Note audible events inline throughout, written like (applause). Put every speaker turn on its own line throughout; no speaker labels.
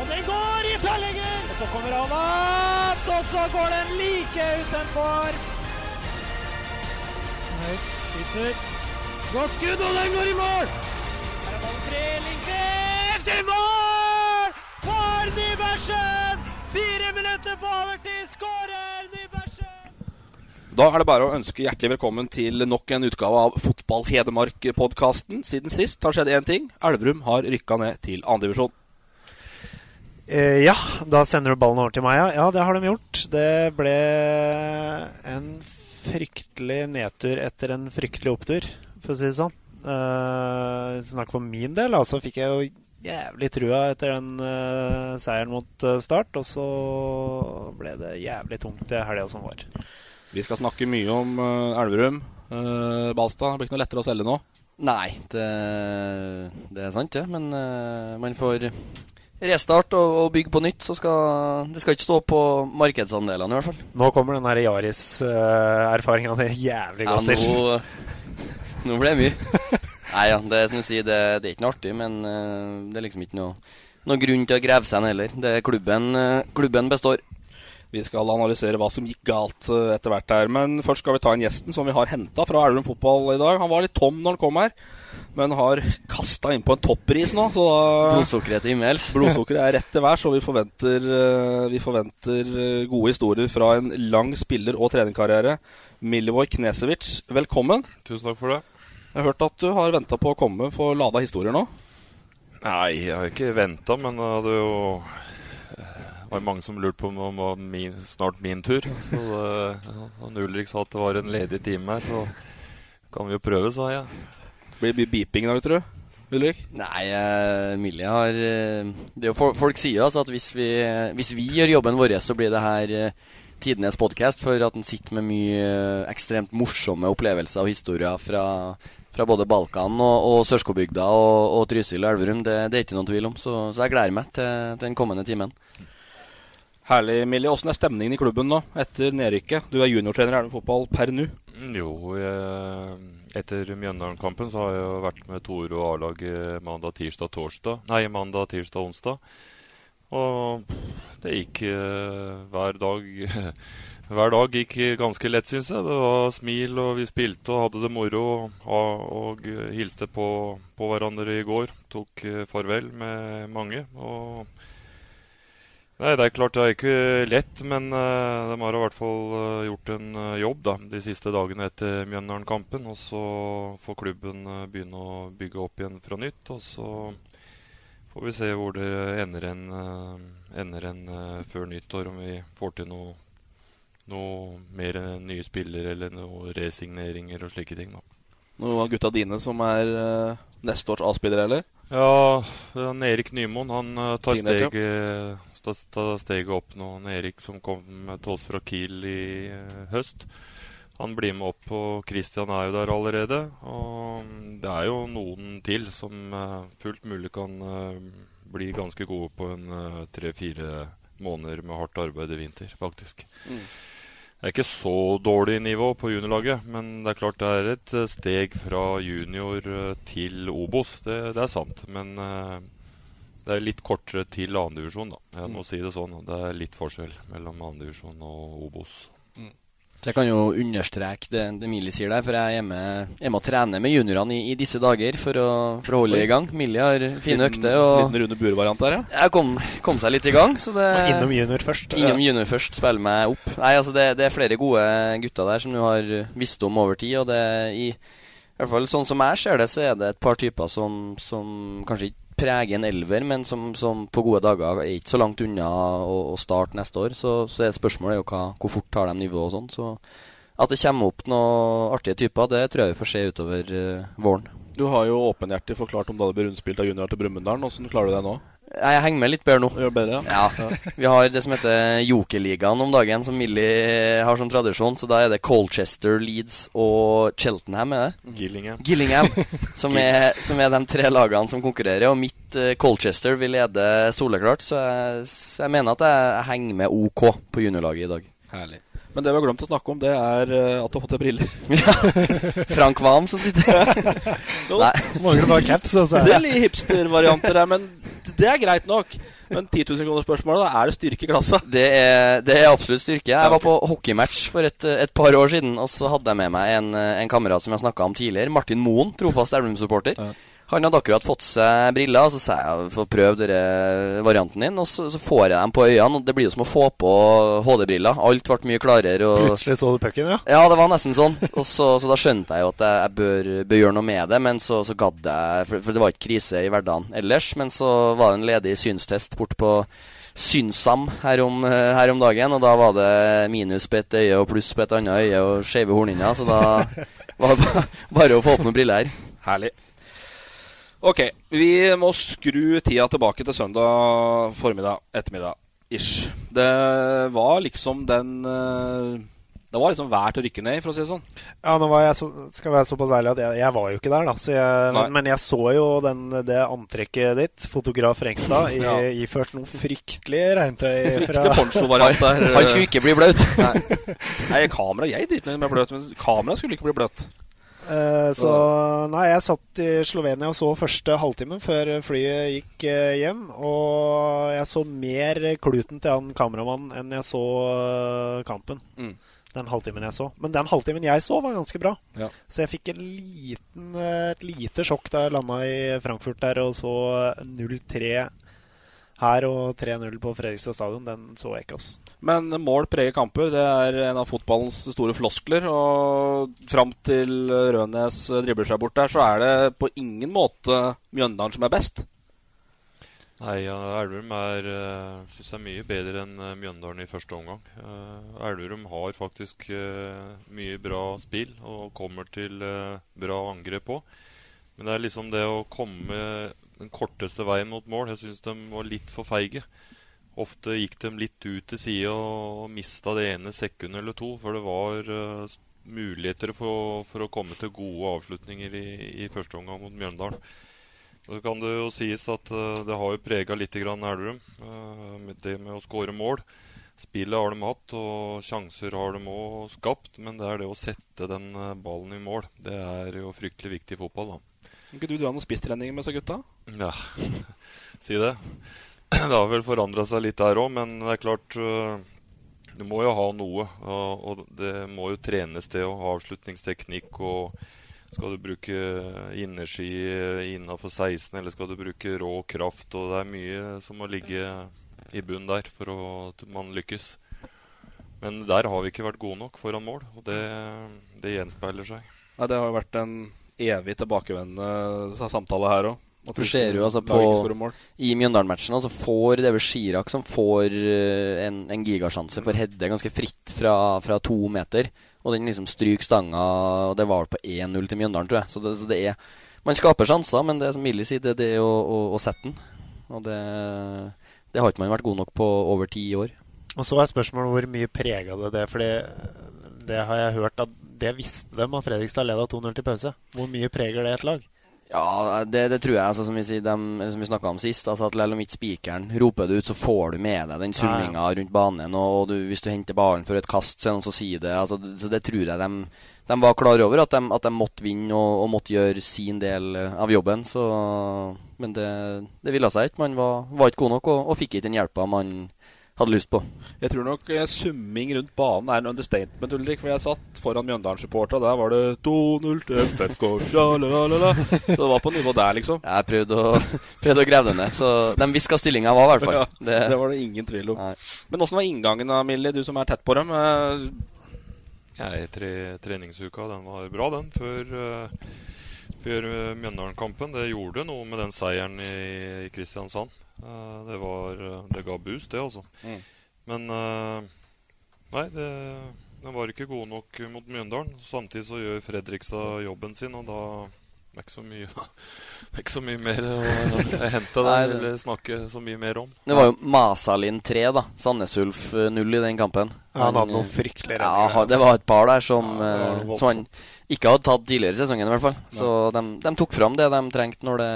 Og den går i tverrlegger! Og så kommer han opp, og så går den like utenfor. Høyt, sitter. Godt skudd, og den går i mål! Her er ballen fri, Lindqvist i mål! For Nybergsen! Fire minutter på overtid, skårer Nybergsen!
Da er det bare å ønske hjertelig velkommen til nok en utgave av Fotball Hedmark-podkasten. Siden sist har skjedd én ting. Elverum har rykka ned til andredivisjon.
Eh, ja, da sender du ballen over til meg, ja. Ja, det har de gjort. Det ble en fryktelig nedtur etter en fryktelig opptur, for å si det sånn. Eh, Snakk for min del, altså fikk jeg jo jævlig trua etter den eh, seieren mot eh, Start, og så ble det jævlig tungt det helga som var.
Vi skal snakke mye om eh, Elverum. Uh, Balstad, det blir ikke noe lettere å selge nå.
Nei, det, det er sant, det. Men eh, man får restart og, og bygge på nytt. Så skal det skal ikke stå på markedsandelene, i hvert fall.
Nå kommer den Yaris-erfaringa di jævlig
Ja,
godt til.
nå, (laughs) nå ble det mye. Nei, ja, det som sier, det, det er ikke noe artig, men uh, det er liksom ikke noe, noe grunn til å grave seg ned heller. Det er klubben, uh, klubben består.
Vi skal analysere hva som gikk galt eh, etter hvert her. Men først skal vi ta inn gjesten som vi har henta fra Elverum fotball i dag. Han var litt tom når han kom her, men har kasta innpå en toppris nå. Så da
Blodsukkeret til himmels.
Blodsukkeret er rett til værs, og vi forventer, eh, vi forventer eh, gode historier fra en lang spiller- og trenerkarriere. Milivoj Knesevic, velkommen.
Tusen takk for det.
Jeg har hørt at du har venta på å komme for lada historier nå.
Nei, jeg har ikke venta, men det hadde jo var mange som lurte på om det var min, snart min tur. Så det, Ulrik sa at det var en ledig time her, så kan vi jo prøve, sa jeg.
Blir det mye beeping i dag, tror du? Ulrik?
Nei, uh, Millie har uh, det er folk, sier altså at hvis vi, hvis vi gjør jobben vår, så blir det her uh, tidenes podkast. For at den sitter med mye eh, ekstremt morsomme opplevelser og historier fra, fra både Balkan og, og Sørskobygda og, og Trysil og Elverum. Det, det er ikke noen tvil om. Så, så jeg gleder meg til, til den kommende timen.
Herlig, Millie. Åssen er stemningen i klubben nå, etter nedrykket? Du er juniortrener i Elverum fotball per nå.
Mm, Jo, jeg, etter Mjøndalen-kampen så har jeg jo vært med Tore og A-laget mandag, tirsdag, torsdag. Nei, mandag, tirsdag, onsdag. Og det gikk uh, hver dag (laughs) Hver dag gikk ganske lett, syns jeg. Det var smil, og vi spilte og hadde det moro. Og, og hilste på, på hverandre i går. Tok uh, farvel med mange. og Nei, det er klart det er ikke lett, men uh, de har i hvert fall uh, gjort en uh, jobb da, de siste dagene etter Mjøndalen-kampen. Og så får klubben begynne å bygge opp igjen fra nytt. Og så får vi se hvor det ender en, ender en før nyttår, om vi får til noe, noe mer nye spillere eller noe resigneringer og slike ting. da.
Noen av gutta dine som er neste års A-spillere, eller?
Ja, Erik Nymoen han tar
Signert, ja.
ta tar, tar steget opp nå. Han Erik som kom til oss fra Kiel i eh, høst. Han blir med opp, og Christian er jo der allerede. Og det er jo noen til som eh, fullt mulig kan eh, bli ganske gode på en tre-fire måneder med hardt arbeid i vinter, faktisk.
Mm.
Det er ikke så dårlig nivå på juniorlaget, men det er klart det er et steg fra junior til Obos. Det, det er sant. Men det er litt kortere til annendivisjon, da. Jeg må
Mm.
si det sånn. Det er litt forskjell mellom annendivisjon og Obos.
Så jeg kan jo understreke det, det Millie sier der, for jeg er hjemme, jeg må trene med juniorene i, i, disse dager for å, for å holde i gang. Millie har fine økter. Og
Liten Rune Bure-variant der, ja?
Jeg kom, kom, seg litt i gang. Så det,
innom junior først.
Innom junior først, spille meg opp. Nei, altså det, det er flere gode gutter der som du har visst om over tid, og det i, i hvert fall sånn som jeg ser det, så er det et par typer som, som kanskje ikke preger en elver, men som, som, på gode dager er ikke så langt unna å, å starte neste år. Så, så er spørsmålet jo hva, hvor fort tar de nivået og sånn. Så at det kommer opp noen artige typer, det tror jeg vi får se utover uh, våren.
Du har jo åpenhjertig forklart om da det ble rundspilt av junior til Brumunddal. Hvordan klarer du det nå?
Jeg henger med litt bedre nå.
Gjør bedre,
ja. ja. Vi har det som heter Jokerligaen om dagen, som Millie har som tradisjon. Så da er det Colchester, Leeds og Cheltenham, er det?
Gillingham.
Gillingham (laughs) som, er, som, er, de tre lagene som konkurrerer. Og mitt uh, Colchester vil lede soleklart, så jeg, så jeg mener at jeg, jeg henger med OK på juniorlaget i dag.
Herlig. Men det vi har glemt å snakke om, det er uh, at du har fått deg briller. (laughs)
Frank Wam som sitter (laughs)
Nei. Mangler bare caps.
Altså. Det er litt hipstervarianter her, men det er greit nok. Men 10 000 kroner spørsmålet, da er det styrke i klassa?
Det er, det er absolutt styrke. Jeg var på hockeymatch for et, et, par år siden, og så hadde jeg med meg en, en kamerat som jeg snakka om tidligere. Martin Moen, trofast Elverum-supporter. Ja. Han hadde akkurat fått seg briller, så sa jeg få prøve denne varianten din. Og så, så, får jeg dem på øynene, og det blir jo som å få på HD-briller. Alt ble mye klarere. Og...
Plutselig så du pucken, ja?
Ja, det var nesten sånn. Og så, så da skjønte jeg jo at jeg, jeg bør, bør, gjøre noe med det, men så, så gadd jeg for, for, det var ikke krise i hverdagen ellers. Men så var det en ledig synstest bort på Synsam her om, her om dagen, og da var det minus på et øye og pluss på et annet øye og skeive hornhinner, så da var det bare å få opp noen briller her.
Herlig. Ok, vi må skru tida tilbake til søndag formiddag, ettermiddag ish. Det var liksom den eh, Det var liksom verdt å rykke ned, for å si det sånn.
Ja, nå var jeg så, skal være såpass ærlig at jeg, jeg var jo ikke der, da. Jeg, men, men, jeg så jo den, det antrekket ditt, fotograf Rengstad, i, ja. iført noe fryktelig regntøy (laughs)
fra poncho-variant der.
Han skulle ikke bli bløt.
Nei. Nei, kamera Jeg driter meg med bløt, men kamera skulle ikke bli bløt.
Uh, så nei, jeg satt i Slovenia og så første halvtimen før flyet gikk uh, hjem. Og jeg så mer kluten til han kameramannen enn jeg så uh, kampen. Mm. Den halvtimen jeg så. Men den halvtimen jeg så, var ganske bra. Ja. Så jeg fikk liten, et lite sjokk da jeg landa i Frankfurt der og så 0-3 her og 3-0 på Fredrikstad stadion, den så jeg ikke. ass.
Men mål preger kamper. Det er en av fotballens store floskler. Og fram til Rønes dribler seg bort der, så er det på ingen måte Mjøndalen som er best.
Nei, ja, Elverum er, uh, synes jeg er mye bedre enn uh, Mjøndalen i første omgang. Uh, Elverum har faktisk mye bra spill og kommer til bra angrep på. Men det er liksom det å komme den korteste veien mot mål. Jeg syns de var litt for feige. Ofte gikk de litt ut til sida og mista det ene sekundet eller to, for det var uh, muligheter for, for, å komme til gode avslutninger i, i første omgang mot Mjøndalen. Så kan det jo sies at uh, det har jo prega litt Elverum, uh, det med å skåre mål. Spillet har de hatt, og sjanser har de òg skapt, men det er det å sette den ballen i mål. Det er jo fryktelig viktig i fotball, da.
Kan ikke du dra noen spisstreninger med disse gutta?
Ja, (laughs) si det. (clears throat) Det har vel forandra seg litt der òg, men det er klart uh, Du må jo ha noe. Og, det må jo trenes, det å ha avslutningsteknikk. og Skal du bruke innerski innafor 16, eller skal du bruke rå kraft? og Det er mye som må ligge i bunnen der for at man lykkes. Men der har vi ikke vært gode nok foran mål, og det, det gjenspeiler seg.
Nei, det har jo vært en evig tilbakevendende samtale her òg.
Du ser jo altså på I Mjøndalen-matchen så får det er vel Chirac som får uh, en, en gigasjanse for Hedde ganske fritt fra, fra, to meter. Og den liksom stryker stanga, og det var på 1-0 til Mjøndalen, tror jeg. Så det, så det, er Man skaper sjanser, men det som Millie sier, det, det er å, å, å, sette den. Og det, det har ikke man vært god nok på over ti år.
Og så er spørsmålet hvor mye prega det det Fordi det har jeg hørt at det visste de at Fredrikstad leda 2-0 til pause. Hvor mye preger det et lag?
Ja, det, det tror jeg. Altså, som vi, sier, som vi snakka om sist, altså, at selv om ikke spikeren roper det ut, så får du med deg den ja. rundt banen. Og du, hvis du henter ballen for et kast, så som sier det. Altså, så det tror jeg de, de var klar over, at de, at de måtte vinne og, og, måtte gjøre sin del eh, av jobben. Så, men det, det ville seg ikke. Man var, var ikke god nok og, og fikk ikke den hjelpa man, hadde lyst på.
Jeg tror nok eh, summing rundt banen er en understatement, Ulrik. For jeg satt foran Mjøndalen-supportera. Der var det 2-0 til FFK, sjalalala. Så det var på nivå der, liksom. (laughs)
Jeg prøvde å, prøvde å grave det ned. Så de hviska stillinga var, i hvert fall.
Ja, det, det, var det ingen tvil om. Nei. Men åssen var inngangen da, Millie, du som er tett på dem? Nei,
jeg, tre, treningsuka den var bra, den. Før, uh, før Mjøndalen-kampen. Det gjorde noe med den seieren i, i Kristiansand. Uh, det, var, det ga boost, det, altså. Mm. Men uh, nei, det, den var ikke god nok mot Mjøndalen. Samtidig så gjør Fredrikstad jobben sin, og da det er ikke så mye, (laughs) det er ikke så mye mer å hente der eller snakke så mye mer om.
Det var jo Masalin 3, da. Sandnes Ulf 0 i den kampen.
Ja, han hadde noen fryktelige
redninger. Ja, det var et par der som, ja, som han ikke hadde tatt tidligere i sesongen, i hvert fall. Så de, de, tok fram det de trengte når det,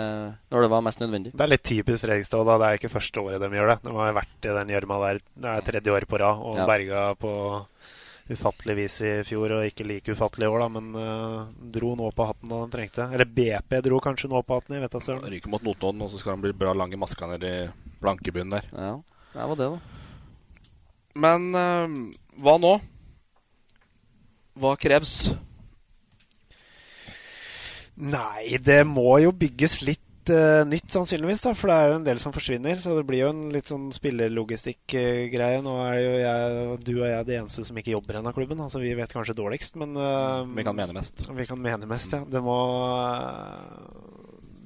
når det, var mest nødvendig.
Det er litt typisk Fredrikstad. da Det er ikke første året de gjør det. De har vært i den gjørma der det er tredje året på rad og ja. berga på ufattelig vis i fjor, og ikke like ufattelig i år, da, men uh, dro nå på hatten da de trengte. Eller BP dro kanskje nå på hatten, jeg vet da søren.
Ryker mot Notodden, og så skal han bli bra lang i maska ned i blankebunnen der.
Ja, det var det, da.
Men uh, hva nå? Hva kreves?
Nei, det må jo bygges litt uh, nytt, sannsynligvis. da, For det er jo en del som forsvinner. Så det blir jo en litt sånn spillerlogistikk-greie. Nå er jo jeg, du og jeg de eneste som ikke jobber i denne klubben. Altså Vi vet kanskje dårligst, men uh,
Vi kan mene mest.
Vi kan mene mest, ja. Det må uh,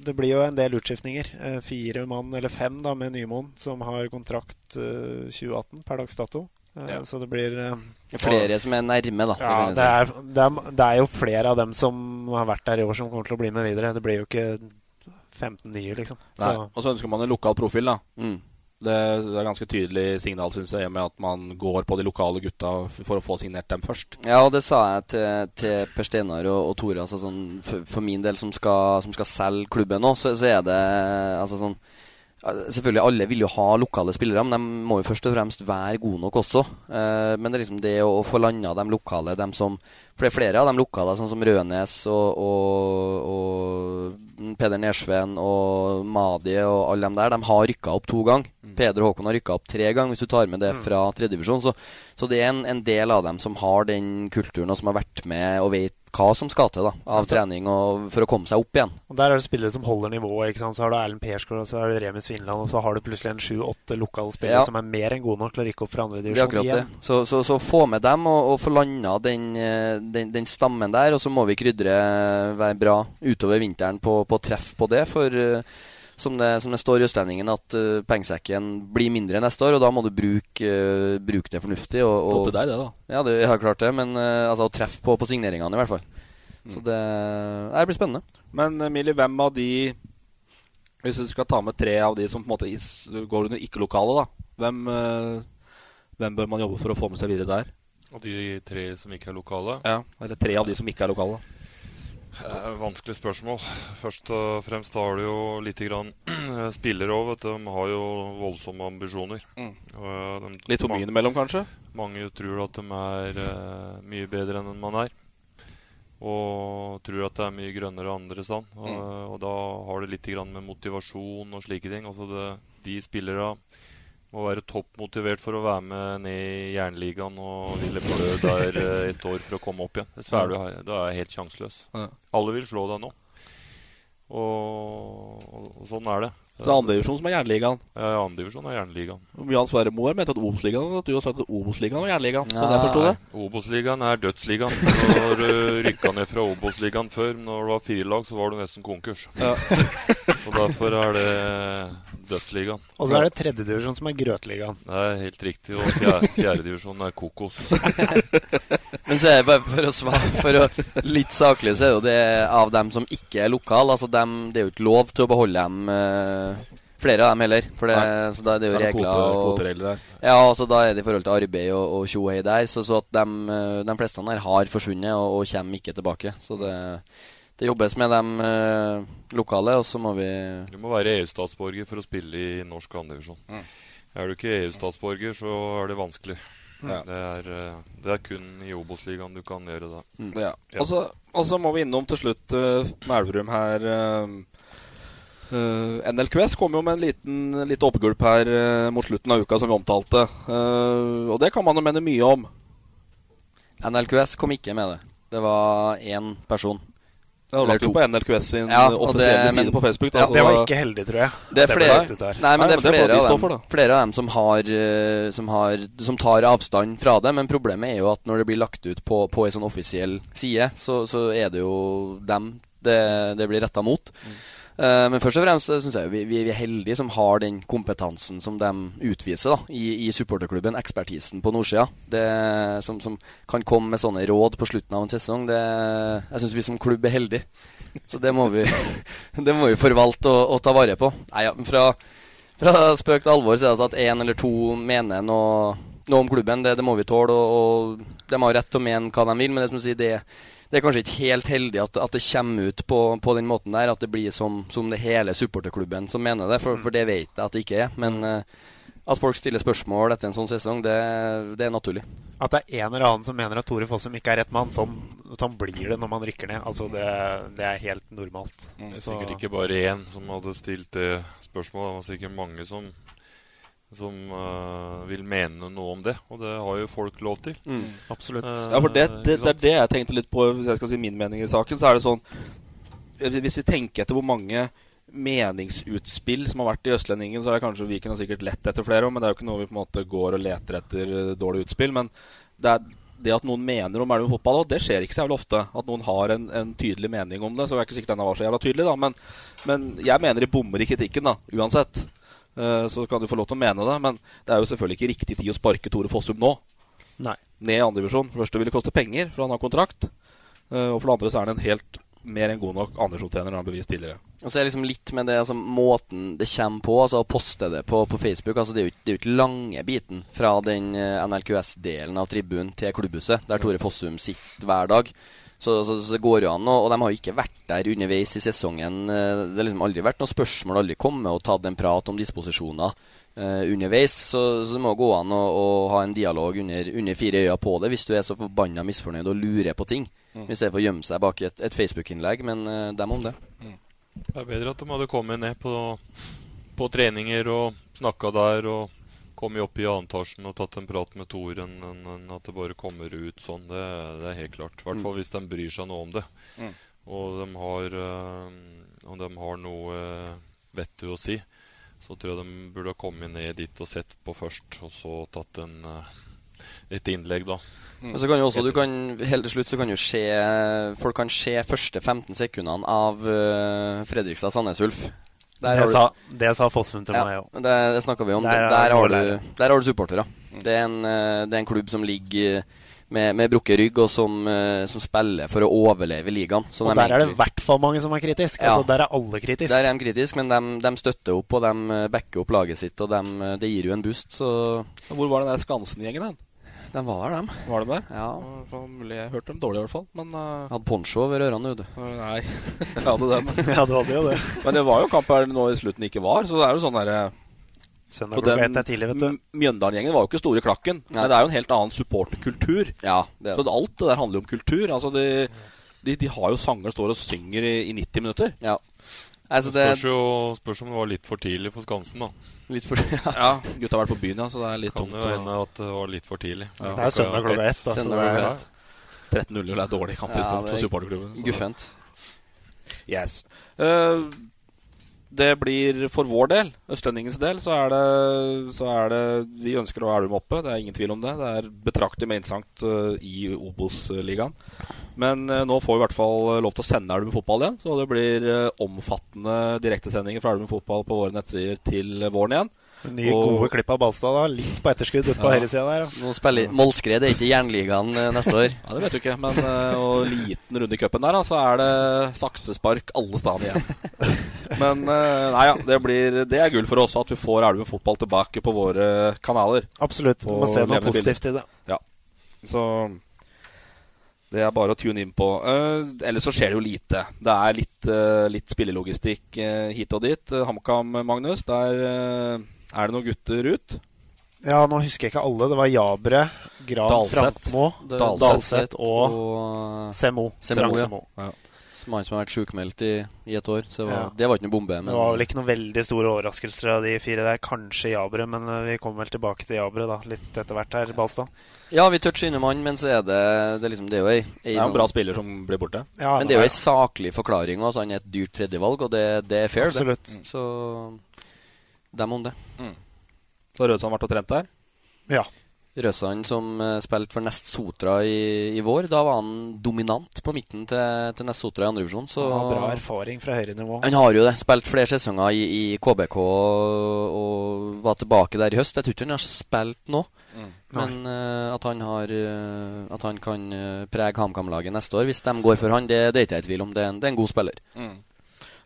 Det blir jo en del utskiftninger. fire mann, eller fem, da, med Nymoen, som har kontrakt 2018 per dags dato. Ja. Så det blir uh,
Flere som er nærme, da.
Ja, det er, det, er, det er, jo flere av dem som har vært der i år, som kommer til å bli med videre. Det blir jo ikke 15 nye, liksom.
Nei. Og så ønsker man en lokal profil, da. Mm. Det, det, er ganske tydelig signal, syns jeg, med at man går på de lokale gutta for å få signert dem først.
Ja, og det sa jeg til, til Per Steinar og, og Tore. Altså sånn, for, for, min del, som skal, som skal selge klubben nå, så, så, er det altså sånn Selvfølgelig, alle vil jo ha lokale spillere, men de må jo først og fremst være gode nok også. Eh, men det er liksom det å, å få landa de lokale, dem som For det er flere av de lokale, sånn som Rønes og, og, og Peder Nersveen og Madi og alle dem der, de har rykka opp to ganger. Mm. Peder Håkon har rykka opp tre ganger, hvis du tar med det mm. fra tredjedivisjon. Så, så det er en, en, del av dem som har den kulturen, og som har vært med og vet hva som skal til da, av trening og, for å komme seg opp igjen.
Og Der er det spillere som holder nivået. ikke sant? Så har du Erlend Persgaard så har du Remi Svinland, og så har du plutselig en sju-åtte lokale spillere ja. som er mer enn gode nok til å rykke opp fra andre divisjon igjen.
Det. Så, så, så, få med dem og, og få landa den, eh, den, den, stammen der, og så må vi krydre være bra utover vinteren på, på treff på det. for... Uh, som det, som det, står i Østlendingen, at uh, pengesekken blir mindre neste år. Og da må du bruke, uh, bruke det fornuftig. Og,
og, til deg, det, da.
Ja, det, jeg har klart det. Men uh, altså, å treffe på, på signeringene, i hvert fall. Mm. Så det, det, blir spennende.
Men Emilie, hvem av de Hvis du skal ta med tre av de som på en måte is, går under ikke-lokale, da. Hvem, hvem bør man jobbe for å få med seg videre der?
Av de tre som ikke er lokale?
Ja, eller tre av de som ikke er lokale.
Eh, vanskelig spørsmål. Først og fremst har (clears throat) du jo litt grann spillere òg. De har jo voldsomme ambisjoner. Mm.
De, Litt for mye innimellom, kanskje?
Mange tror at de er uh, mye bedre enn man er. Og tror at det er mye grønnere andre sånn. Og, mm. og da har det litt grann med motivasjon og slike ting. Altså det, de spillere må være toppmotivert for å være med ned i Jernligaen og ville blø der eh, et år for å komme opp igjen. Dessverre, du her, da er helt sjanseløs. Alle vil slå deg nå. Og, og sånn er det.
Så det er andredivisjon som er Jernligaen?
Ja, andredivisjon er Jernligaen.
Jan Sverre Moer mente at Obos-ligaen at du har sagt at Obos-ligaen var Jernligaen. Sånn jeg forstår det?
Obos-ligaen er dødsligaen. Du har uh, rykka ned fra Obos-ligaen før. Når det var fire lag, så var du nesten konkurs. Ja. så derfor er det dødsligaen.
Og så er det tredjedivisjon som er grøtligaen.
Det er helt riktig. Og fjerdedivisjon fjerde er kokos. (laughs)
Men så er det bare for å svare for å, Litt saklig så er jo det av dem som ikke er lokale. Altså dem, det er jo ikke lov til å beholde dem. Uh, flere av dem heller. For det, så da er det jo regler.
Kvote, og,
ja, så da er det i forhold til arbeid og, og tjohei der. Så, så, at de, eh, de fleste her har forsvunnet og, og, kommer ikke tilbake. Så det, det jobbes med de eh, lokale, og så må vi
Du må være EU-statsborger for å spille i norsk andredivisjon. Mm. Er du ikke EU-statsborger, så er det vanskelig. Ja. Det, er, eh, det, er, kun i Obos-ligaen du kan gjøre det.
Mm. Ja. Og så må vi innom til slutt uh, Melverum her. Uh, Uh, NLQS kom jo med en liten lite oppgulp her uh, mot slutten av uka, som vi omtalte. Uh, og det kan man jo mene mye om.
NLQS kom ikke med det. Det var én person.
Det har lagt ut på NLQS sin ja, offisielle det, side på Facebook.
Da, ja, det var ikke heldig, tror jeg.
Det er flere, nei, men det er flere, av dem, flere av dem som, har, som, har, som tar avstand fra det. Men problemet er jo at når det blir lagt ut på, på en sånn offisiell side, så, så er det jo dem det, det blir retta mot. Mm. Uh, men først og fremst syns jeg vi, vi, er heldige som har den kompetansen som de utviser da, i, i supporterklubben. Ekspertisen på nordsida. Som, som, kan komme med sånne råd på slutten av en sesong. Det, jeg syns vi som klubb er heldige. Så det må vi, (laughs) det må vi forvalte og, og, ta vare på. Nei, ja, fra, fra spøk til alvor så er det altså at én eller to mener noe, noe om klubben. Det, det, må vi tåle. Og, og de har rett til å mene hva de vil, men det, som sier, det det er kanskje ikke helt heldig at, at det kommer ut på, på, den måten der. At det blir som, som det hele supporterklubben som mener det. For, for, det vet jeg at det ikke er. Men uh, at folk stiller spørsmål etter en sånn sesong, det, det, er naturlig.
At det er en eller annen som mener at Tore Fossum ikke er rett mann, sånn, sånn blir det når man rykker ned. Altså det, det er helt normalt.
Det er sikkert ikke bare én som hadde stilt det spørsmålet. Det var sikkert mange som som uh, vil mene noe om det. Og det har jo folk lov til.
Mm, absolutt. Uh,
ja, for det, det, det, er det jeg tenkte litt på, hvis jeg skal si min mening i saken. Så er det sånn Hvis vi tenker etter hvor mange meningsutspill som har vært i Østlendingen, så er det kanskje Viken har sikkert lett etter flere, men det er jo ikke noe vi på en måte går og leter etter uh, dårlige utspill. Men det, er, det at noen mener om Elverum fotball, det skjer ikke så jævlig ofte. At noen har en, en, tydelig mening om det. Så er ikke sikkert denne var så jævla tydelig, da. Men, men jeg mener de bommer i kritikken, da, uansett. Eh, så kan du få lov til å mene det. Men det er jo selvfølgelig ikke riktig tid å sparke Tore Fossum nå.
Nei.
Ned i andredivisjon. For det første vil det koste penger, for han har kontrakt. Eh, og for det andre så er han en helt mer enn god nok andredivisjonstrener han har bevist tidligere.
Og så er det liksom litt med det altså, måten det kommer på, altså å poste det på, på Facebook. Altså, det er jo ikke, lange biten fra den eh, NLQS-delen av tribunen til klubbhuset, der Tore Fossum sitter hver dag. Så, så, så, det går jo an. Og, og, de har jo ikke vært der underveis i sesongen. Eh, det har liksom aldri vært noe spørsmål, aldri kommet og tatt en prat om disposisjoner uh, underveis. Så, så, det må gå an å, å ha en dialog under, under, fire øyne på det hvis du er så forbanna misfornøyd og lurer på ting. Mm. I stedet for å gjemme seg bak et, et Facebook-innlegg. Men uh, dem om det. Mm.
Det er bedre at de hadde kommet ned på, på treninger og snakka der. og kommet opp i annetasjen og tatt en prat med Tor enn en, en at det bare kommer ut sånn. Det, det er helt klart. I hvert fall mm. hvis de bryr seg noe om det. Mm. Og de har, øh, og de har noe øh, vettig å si. Så tror jeg de burde ha kommet ned dit og sett på først, og så tatt en, øh, et innlegg, da.
Mm. så kan jo også, du kan, Helt til slutt så kan jo se Folk kan se første 15 sekundene av uh, Fredrikstad Ulf.
Det sa, det, sa, Fossum til ja, meg òg.
Det, det snakka vi om. Der, der, har, du, der har du supportere. Det, en, eh, det er en klubb som ligger med, med brukket rygg, og som, eh, som, spiller for å overleve ligaen.
og der er det i hvert fall mange som er kritiske. Ja. Altså, der er alle kritiske.
Der er de kritiske, men de, de, støtter opp, og de eh, backer opp laget sitt, og de, det gir jo en boost, så
Hvor var den der Skansen-gjengen, den?
Den var der, dem.
Var de der?
Ja.
Jeg hørte dem dårlig, i hvert fall. Men uh...
Hadde poncho over ørene, du.
Uh, nei, (laughs) jeg hadde dem.
ja, du hadde jo det.
men det var jo kamp her nå i slutten ikke var, så det er jo sånn derre
Søndag klokka ett er tidlig, vet du.
Mjøndalen-gjengen var jo ikke store klakken, nei. men det er jo en helt annen supporterkultur.
Ja, det
Så alt det der handler jo om kultur. Altså, de, de, de har jo sanger står og synger i, i 90 minutter.
Ja.
Altså, det spørs jo spørs om det var litt for tidlig for Skansen, da.
Litt for (laughs)
ja. ja, gutta har vært på byen, ja, så det er litt
kan tungt. Kan jo hende at det var litt for tidlig.
Ja. Det er søndag klokka ett. Altså,
13.00 er dårlig kamptidspunkt ja, for supporterklubben.
Guffent.
Yes. Uh, det blir for vår del, østlendingens del, så er, det, så er det Vi ønsker å ha Elverum oppe, det er ingen tvil om det. Det er betraktelig mer interessant uh, i Obos-ligaen. Men uh, nå får vi i hvert fall lov til å sende Elverum fotball igjen. Så det blir uh, omfattende direktesendinger fra Elverum fotball på våre nettsider til våren igjen.
Nye, og, gode klipp av Balstad. da Litt på etterskudd på ja. høyresida der.
Nå spiller Målskred er ikke Jernligaen neste år.
ja, Det vet du ikke. Men og liten runde i cupen der, da, så er det saksespark alle steder igjen. (laughs) men nei ja, det, blir, det er gull for oss at vi får Elven fotball tilbake på våre kanaler.
Absolutt. Vi må se noe positivt i det.
Ja. Så det er bare å tune inn på. Uh, ellers så skjer det jo lite. Det er litt, uh, litt spillelogistikk uh, hit og dit. HamKam, Magnus, der er det noen gutter ut.
Ja, nå husker jeg ikke alle. Det var Jabre, Gran Frankmo, Dalseth og, og Semo.
Semo, ja. Ja. mann som har vært sjukmeldt i, i et år. Så det var,
Ja.
det var ikke noe bombe. Men
Det var vel ikke noen veldig store overraskelser av de fire der. Kanskje Jabre, men eh, vi kommer vel tilbake til Jabre da, litt etter hvert her, Balstad.
Ja, vi toucher innom han, men så er det Det er, liksom, det er jo ei, ei
ja, en bra spiller som blir borte.
Ja,
Men det er jo ei saklig forklaring. Altså, han er et dyrt tredjevalg, og det, det er fair. det.
Absolutt.
Så dem om det.
Så har Rødsand vært og trent der?
Ja.
Røsand som uh, spilte for Nest Sotra i, i vår. Da var han dominant på midten til, til Nest Sotra i andredivisjon. Så
Han har bra erfaring fra høyre nivå.
han har jo det. Spilt flere sesonger i, i KBK og, og var tilbake der i høst. Jeg tror ikke han har spilt nå.
Mm.
Men uh, at han har uh, At han kan eh, prege HamKam-laget neste år, hvis de går for han, det, det er ikke jeg i tvil om. Det er en, det er en god spiller.
Mm.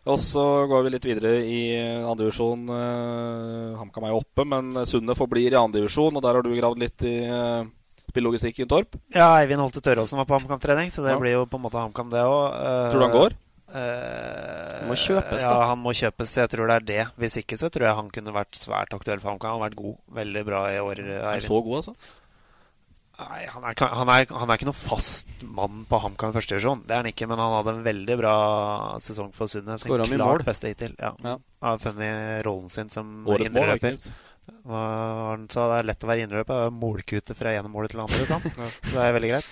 Og så går vi litt videre i andredivisjon. Uh, HamKam er jo oppe, men Sunne forblir i andredivisjon, og der har du gravd litt i uh, spillogistikken, Torp.
Ja, Eivind Holte Tørråsen var på HamKam-trening, så det
Ja.
blir jo på en måte HamKam, det òg.
Tror du han går?
han
må kjøpes, da.
ja, han må kjøpes. Jeg tror det er det. Hvis ikke så tror jeg han kunne vært svært aktuell for HamKam. Han har vært god. Veldig bra i år.
Er han så god, altså?
Nei, han er, han, er, han er ikke noen fast mann på HamKam førstedivisjon. Det er han ikke, men han hadde en veldig bra sesong for Sundnes.
Skåra mye mål.
beste hittil. Ja.
Ja.
Har funnet rollen sin som
innrøper.
indreløper. han sa? Det er lett å være indreløper. Det er Målkute fra ene målet til det andre. Sant? Så det er veldig greit.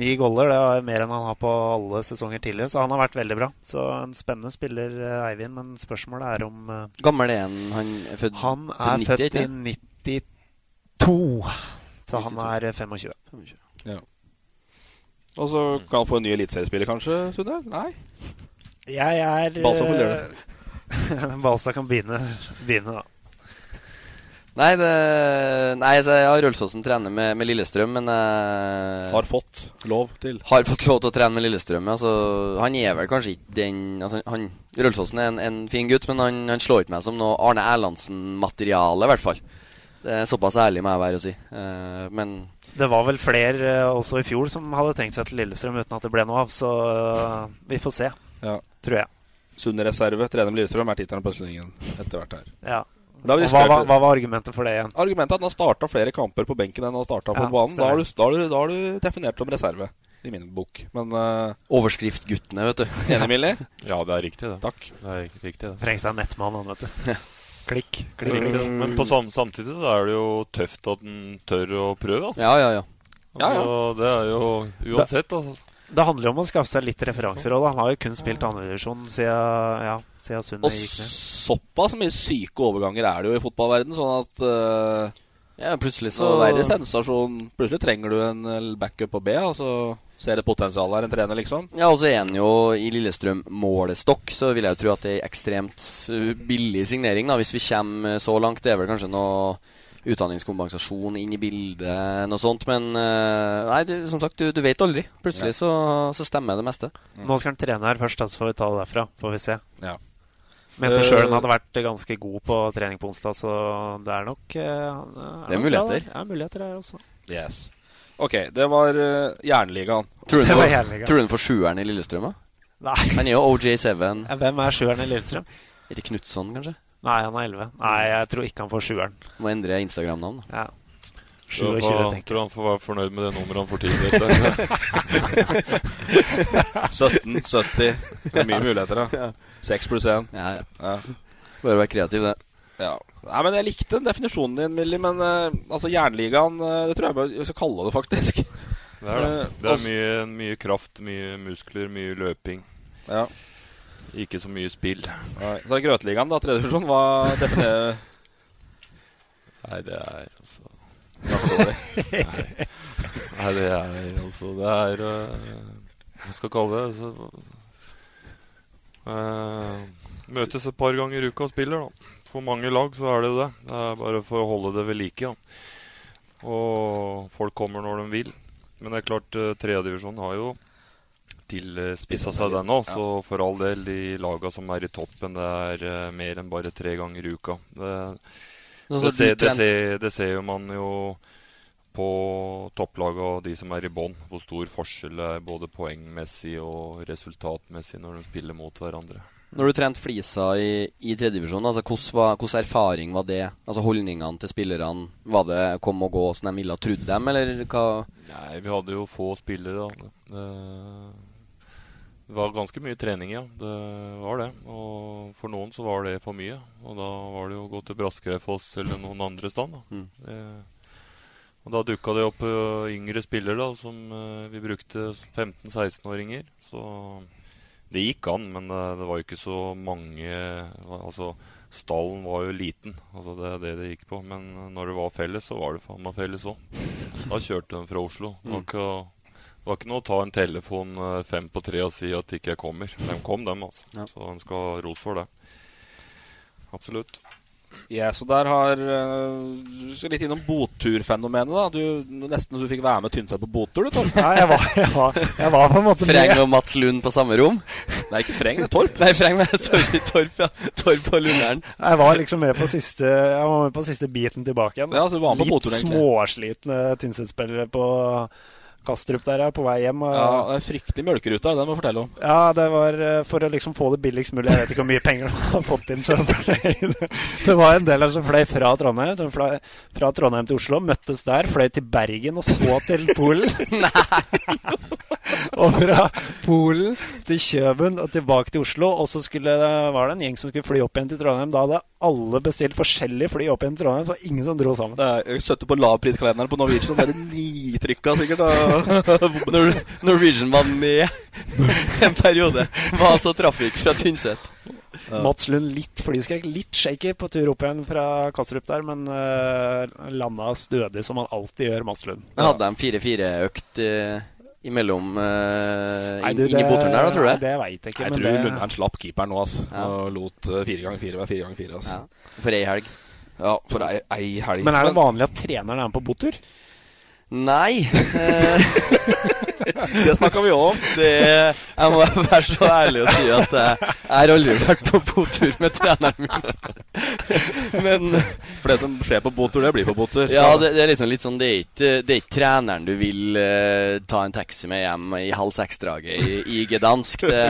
Ni goller, det er mer enn han har på alle sesonger tidligere, så han har vært veldig bra. Så en spennende spiller, eh, Eivind, men spørsmålet er om eh,
Gammel er han? Han er født
Han er
90,
født i 92, så han er 25. 25.
Ja. Og så kan han få en ny eliteseriespiller, kanskje, Sunne? Nei?
Jeg er
Balsa får gjøre
det. (laughs) Balsa kan begynne, begynne da.
Nei, det, nei så jeg har Rølsåsen trener med, med Lillestrøm, men jeg
Har fått lov til.
Har fått lov til å trene med Lillestrøm. Altså, han er vel kanskje ikke den altså, han, Rølsåsen er en, en fin gutt, men han, han slår ikke meg som noe Arne Erlandsen-materiale, i hvert fall. Det er Såpass ærlig må jeg være å si. Eh, men
Det var vel flere eh, også i fjor som hadde tenkt seg til Lillestrøm uten at det ble noe av, så eh, vi får se,
Ja.
tror jeg.
Sunne reserve, trener med Lillestrøm, er tittelen på Østlendingen etter hvert her.
Ja.
Da vi
hva, hva, hva var argumentet for det igjen?
Argumentet er at han har starta flere kamper på benken enn han har starta på banen. Da har, du, da, har du, da har du definert som reserve, i min bok. Men uh,
Overskriftguttene, vet du.
Enig, Millie? (laughs)
Ja, det er riktig, det.
Takk.
Det er riktig, det.
Trengs det en nettmann, han, vet du. (laughs) Klikk, klikk, klikk.
det. Men på sam samtidig så er det jo tøft at en tør å prøve. Da.
Ja, ja, ja.
Ja, ja.
Og det er jo uansett, altså.
Det handler jo om å skaffe seg litt referanser òg. Han har jo kun spilt andredivisjon siden, ja, siden Sundet gikk ned.
Og såpass mye syke overganger er det jo i fotballverden sånn at uh,
Ja, plutselig
så
så
det sensasjon Plutselig trenger du en eh, backup på B, og så ser det potensial der, en trener, liksom.
Ja, og så er han jo i Lillestrøm målestokk, så vil jeg jo tro at det er ekstremt uh, billig signering, da, hvis vi kommer så langt. Det er vel kanskje noe utdanningskompensasjon inn i bildet, noe sånt. Men uh, nei, du, som sagt, du, du vet aldri. Plutselig så, så stemmer det meste.
Nå skal han trene her først, så får vi ta det derfra. Får vi se.
Ja.
Mente
Eh,
sjøl han hadde vært ganske god på trening på onsdag, så det er nok eh, han
Det er muligheter.
Det Ja, muligheter her også.
Yes. Ok, det var uh, Jernligaen.
Tror du han får-
jævlig gøy.
tror du han får sjueren i Lillestrøm? da?
Nei.
Han er jo OJ7.
Ja, Hvem er sjueren i Lillestrøm?
Er det Knutson, kanskje?
Nei, han er 11. Nei, jeg tror ikke han får sjueren.
Må endre Instagram-navn.
Ja.
Tror
27,
han får- tror han får være fornøyd med det nummeret han får tildelt.
1770. (laughs) Det er mye muligheter, da. 6 pluss 1.
Ja, ja.
Ja.
Bare være kreativ, det.
Ja. Nei, men Jeg likte definisjonen din, Millie. Men uh, altså Jernligaen uh, Det tror jeg bare skal kalle det, faktisk. (laughs)
Det er, det.
Eh,
det er mye, mye kraft, mye muskler, mye løping.
Ja.
Ikke så mye spill.
Nei. Så er det Grøtligaen, da. Tredje divisjon. Hva definerer
Nei, det er altså. Nei, (laughs) Nei, det er altså Det er uh, Hva skal jeg kalle det? Så, uh, møtes et par ganger i uka og spiller, da. For mange lag så er det det. Det er bare for å holde det ved like. Ja. Og folk kommer når de vil. Men det er klart, tredjedivisjonen tredjedivisjon har jo tilspissa seg den òg. Så for all del, de laga som er i toppen, det er eh, mer enn bare tre ganger i uka. Det, det, ser, det, ser, det ser jo man jo på topplaget og de som er i bånn, hvor stor forskjell det er både poengmessig og resultatmessig når de spiller mot hverandre.
Når du trente Flisa i, i tredjedivisjon, altså, hvordan, erfaring var det? Altså Holdningene til spillerne? Var det kom og gå som de ville ha trodd dem, eller hva?
Nei, vi hadde jo få spillere. Det, Det var ganske mye trening, ja. Det var det. Og for noen så var det for mye. Og da var det jo å gå til Braskereidfoss eller noen andre sted. Da.
Mm.
Det, og da dukka det opp yngre spillere da, som vi brukte 15-16-åringer. Så det gikk an, men uh, det var jo ikke så mange Altså, stallen var jo liten. Altså, det er det det gikk på. Men når det var felles, så var det faen meg felles òg. Da kjørte de fra Oslo. Det var, ikke, det var ikke noe å ta en telefon fem på tre og si at ikke jeg kommer. De kom, dem, altså.
Ja.
Så de skal ha ros for det. Absolutt.
Ja, så der har uh, Du skal litt innom boturfenomenet, da. Du, nesten så du fikk være med Tynset på botur, du, Torp.
Ja, jeg var, jeg var, jeg var på en måte
Freng og Mats Lund på samme rom?
Nei, ikke Freng, det er Torp.
Nei, Freng, men sorry, Torp, ja. Torp og Lunderen.
Jeg var liksom med på siste Jeg var med på siste biten tilbake igjen.
Ja, så du var med på
Litt
boturen, egentlig.
småslitne Tynset-spillere på Kastrup der, på vei hjem. Og,
Ja, det er fryktelig mjølkeruta, det må jeg fortelle om.
Ja, det var eh, for å liksom få det billigst mulig. Jeg vet ikke hvor mye penger de har fått inn. Så det var en del her som fløy fra Trondheim som fløy fra Trondheim til Oslo. Møttes der, fløy til Bergen og så til Polen. (laughs) (laughs) og fra Polen til Kjøben og tilbake til Oslo. Og så skulle, var det en gjeng som skulle fly opp igjen til Trondheim. Da hadde alle bestilt forskjellige fly opp igjen til Trondheim, så ingen som dro sammen.
Nei, Jeg søtte på lavpriskalenderen på Norwegian og bare nitrykka sikkert. Da. (laughs)
Når Norwegian var med en periode, var så trafikk fra Tynset.
Mats Lund litt flyskrekk, litt shaky på tur opp igjen fra Kastrup der, men uh, landa stødig som han alltid gjør, Mats Lund.
Hadde de 4-4-økt uh, imellom uh,
Nei,
inn,
du,
inn i boturen der, da, tror du?
Nei, det veit jeg ikke.
Jeg
men
tror
det-
Lundheim slapp keeperen nå, altså.
Ja.
Og lot eh, fire ganger fire være fire ganger fire. Altså.
Ja. For ei helg.
Ja, for ei, ei helg.
Men er det vanlig at treneren er med på botur?
Nei. eh, (laughs)
Det snakka vi om.
Det, jeg må være så ærlig å si at jeg, jeg har aldri vært på botur med treneren min. Men
For det som skjer på botur, det blir på botur.
ja, det, det er liksom litt sånn Det er ikke, det er ikke treneren du vil uh, ta en taxi med hjem i halv seks-draget i, i Gdansk. Det,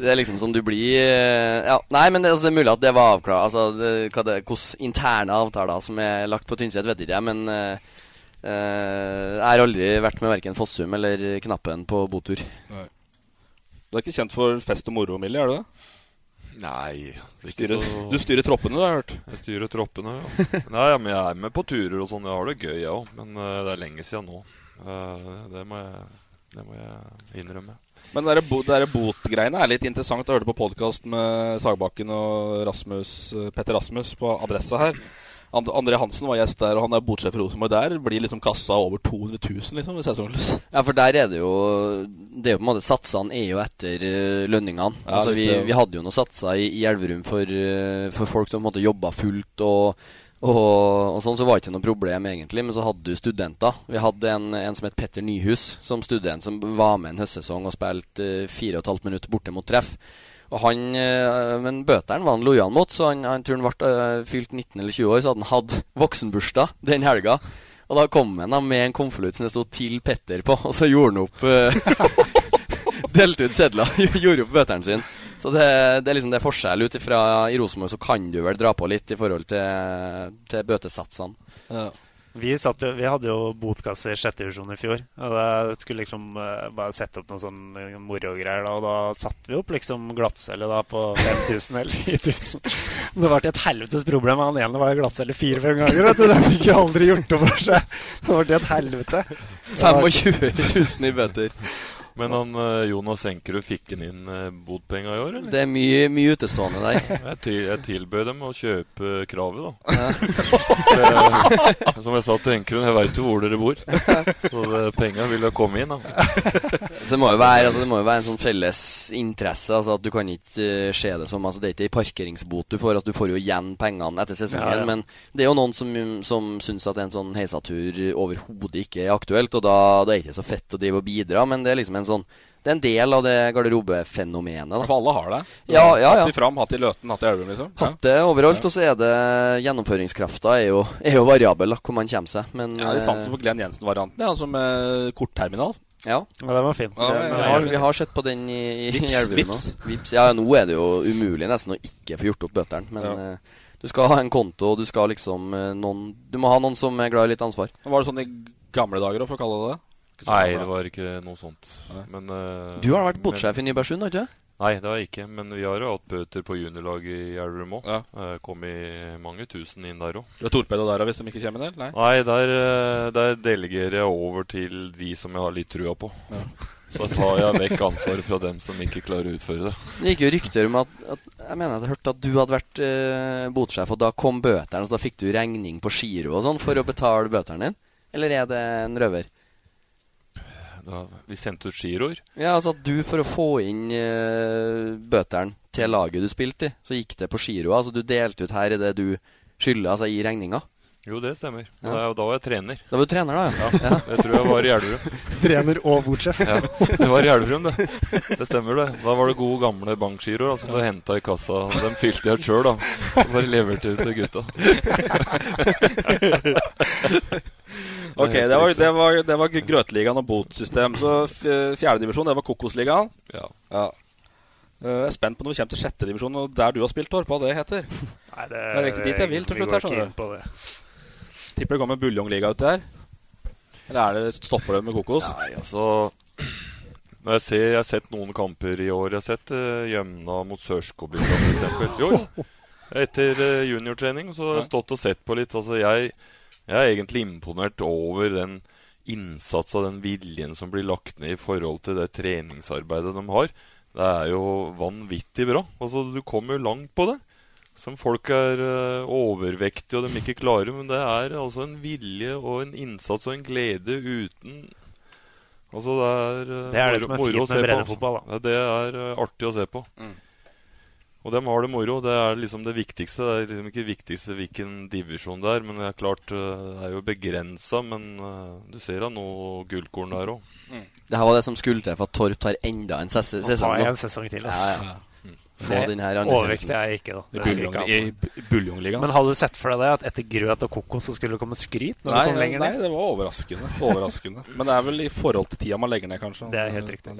det er liksom sånn du blir uh, Ja, nei, men det, altså, det er mulig at det var avklart. Altså, Hvilke interne avtaler som er lagt på Tynset, vet ikke jeg, men eh, eh, jeg har aldri vært med verken Fossum eller Knappen på botur. Nei.
Du er ikke kjent for fest og moro, Millie, er du det?
Nei. det er ikke
Styrer,
så-
Du styrer troppene, du har jeg hørt.
Jeg styrer troppene, ja. Nei, ja, men jeg er med på turer og sånn. Jeg har det gøy, jeg òg. Men eh, det er lenge siden nå. Eh, det, må jeg, det må jeg innrømme.
Men det der botgreiene er litt interessant. Jeg hørte på podkast med Sagbakken og Rasmus, eh, Petter Rasmus på Adressa her. And André Hansen var gjest der, og han er bortsett fra Rosenborg der. Blir liksom kassa over 200 000 liksom, ved sesongløs.
Ja, for der er det jo Det er jo på en måte Satsene er jo etter eh, lønningene.
Ja,
altså, vi, vi hadde jo noen satser i, i Elverum for, eh, for folk som på en måte jobba fullt og, og, og sånn, så var det ikke noe problem egentlig. Men så hadde du studenter. Vi hadde en, en som het Petter Nyhus som student, som var med en høstsesong og spilte eh, fire og et halvt minutt borte mot treff. Og han, eh, Men bøteren var han lojal mot, så han, han tror han ble eh, fylt 19 eller 20 år, så hadde han hatt voksenbursdag den helga. Og da kom han da med en konvolutt som det sto 'Til Petter' på, og så gjorde han opp eh, (laughs) Delte ut sedler, (laughs) gjorde opp bøteren sin. Så det, det er liksom det forskjell ut ifra I Rosenborg så kan du vel dra på litt i forhold til, til bøtesatsene.
Ja.
Vi, satt jo, vi hadde jo botkasse i sjette divisjon i fjor. Og da skulle liksom uh, bare sette opp noen sånn eh, morogreier. da, Og da satte vi opp liksom glattcelle da på 5000 eller 10 000. Men det ble et helvetes problem. Han ene var i glattcelle fire-fem ganger. vet du. Det fikk jo aldri gjort opp for seg. Det ble et helvete.
25 000 i bøter.
Men han eh, Jonas Enkerud, fikk han inn uh, i år, eller?
Det er mye, mye utestående der. (laughs)
Jeg, til, jeg tilbød dem å kjøpe kravet, da. For, som jeg sa til Enkerud, jeg veit jo hvor dere bor. Så det, penga vil jo komme inn, da. (laughs)
Så det må jo være, altså, det må jo være en sånn felles interesse. Altså at Du kan ikke eh, se det som altså, Det er ikke en parkeringsbot du får. Altså, du får jo igjen pengene etter sesongen.
Ja, ja.
Men det er jo noen som, som syns at en sånn heisatur overhodet ikke er aktuelt. Og da, da er det ikke så fett å drive og bidra, men det er liksom en sånn Det er en del av det garderobefenomenet. da.
For alle har det.
Ja, ja, ja.
Hatt i Fram, hatt i Løten, hatt i Elverum, liksom. Ja.
Hatt det overalt, og så er det gjennomføringskrafta er jo, er jo variabel, da, hvor man kommer seg. Men
ja, litt
eh,
sansen for Glenn Jensen-varianten, ja, altså med kortterminal.
ja.
Ja, den var fin.
Ja, ja,
vi,
ja,
har,
ja.
vi har sett på den i, i
Vips,
Elverum
vips.
Vips. Ja, nå er det jo umulig nesten å ikke få gjort opp bøteren. Men
Ja.
eh, du skal ha en konto, og du skal liksom eh, noen Du må ha noen som er glad i litt ansvar.
Var det sånn i gamle dager, for å kalle det det? Ikke så
Nei,
bra.
det var ikke noe sånt. Men, uh,
Du har vært båtsjef
men-
i Nybergsund, har du ikke?
Nei, det har jeg ikke. Men vi har jo hatt bøter på juniorlaget i Elverum òg. Ja. Kom i mange tusen inn der òg.
Du er torpedo der hvis de ikke kommer ned? Nei.
Nei, der, eh, der delegerer jeg over til de som jeg har litt trua på. Så tar jeg vekk ansvaret fra dem som ikke klarer å utføre det.
Det gikk jo rykter om at, at Jeg mener jeg hadde hørt at du hadde vært eh, botsjef, og da kom bøtene, så da fikk du regning på giro og sånn for å betale bøtene dine? Eller er det en røver?
Da, vi sendte ut giroer.
Ja, altså at du for å få inn uh, bøtene til laget du spilte i, så gikk det på giro. Altså du delte ut her i det du skylder, altså i regninga.
Jo, det stemmer. Men det er jo da var jeg trener.
Da var du trener, da, ja.
ja. Jeg tror jeg var i Elverum. (laughs)
Trener og bordsjef.
Ja, det var i Elverum, det. Det stemmer, det. Da var det gode, gamle bankgiroer som du henta i kassa. Dem fylte jeg sjøl, da. Så bare leverte ut til gutta. (laughs)
Ok, det var, det var, det var Grøtligaen og botsystem. Så fjerdedivisjon, det var Kokosligaen.
Ja.
ja. Jeg er spent på når vi kommer til sjettedivisjon, og der du har spilt, Torp, hva det heter.
Nei, det,
Det er ikke dit jeg vil til
vi
slutt
går
her,
ikke
skjønner
inn på det.
Tipper det kommer buljongliga uti der. Eller er det, stopper det med kokos?
Nei, altså når jeg, ser, jeg har sett noen kamper i år. Jeg har sett uh, Gjømna mot Sørskobygda f.eks. Jo. Etter uh, juniortrening så har jeg stått og sett på litt. Altså, jeg, jeg er egentlig imponert over den innsats og den viljen som blir lagt ned i forhold til det treningsarbeidet de har. Det er jo vanvittig bra. Altså, du kommer jo langt på det. Som folk er eh, overvektige og de ikke klarer. Men det er altså en vilje og en innsats og en glede uten Altså det er eh,
Det er det som er fint med breddefotball,
altså. Ja, det er eh, artig å se på.
Mm.
Og dem har det moro. Det er liksom det viktigste. Det er liksom ikke viktigste hvilken divisjon det er. Men det er klart, det er jo begrensa. Men du ser da noe gullkorn der òg.
Det her var det som skulle til for at Torp tar enda en ses sesong.
ta
nå.
en sesong til,
Ja,
ass.
ja. Få
Det
den her
Overvektig er jeg ikke, da.
I buljong- i buljongligaen.
Men hadde du sett for deg det, at etter grøt og kokos så skulle det komme skryt? Når
Nei,
du kom lenger
nei,
ned?
det var overraskende. overraskende. Men det er vel i forhold til tida man legger ned, kanskje.
Det er helt riktig.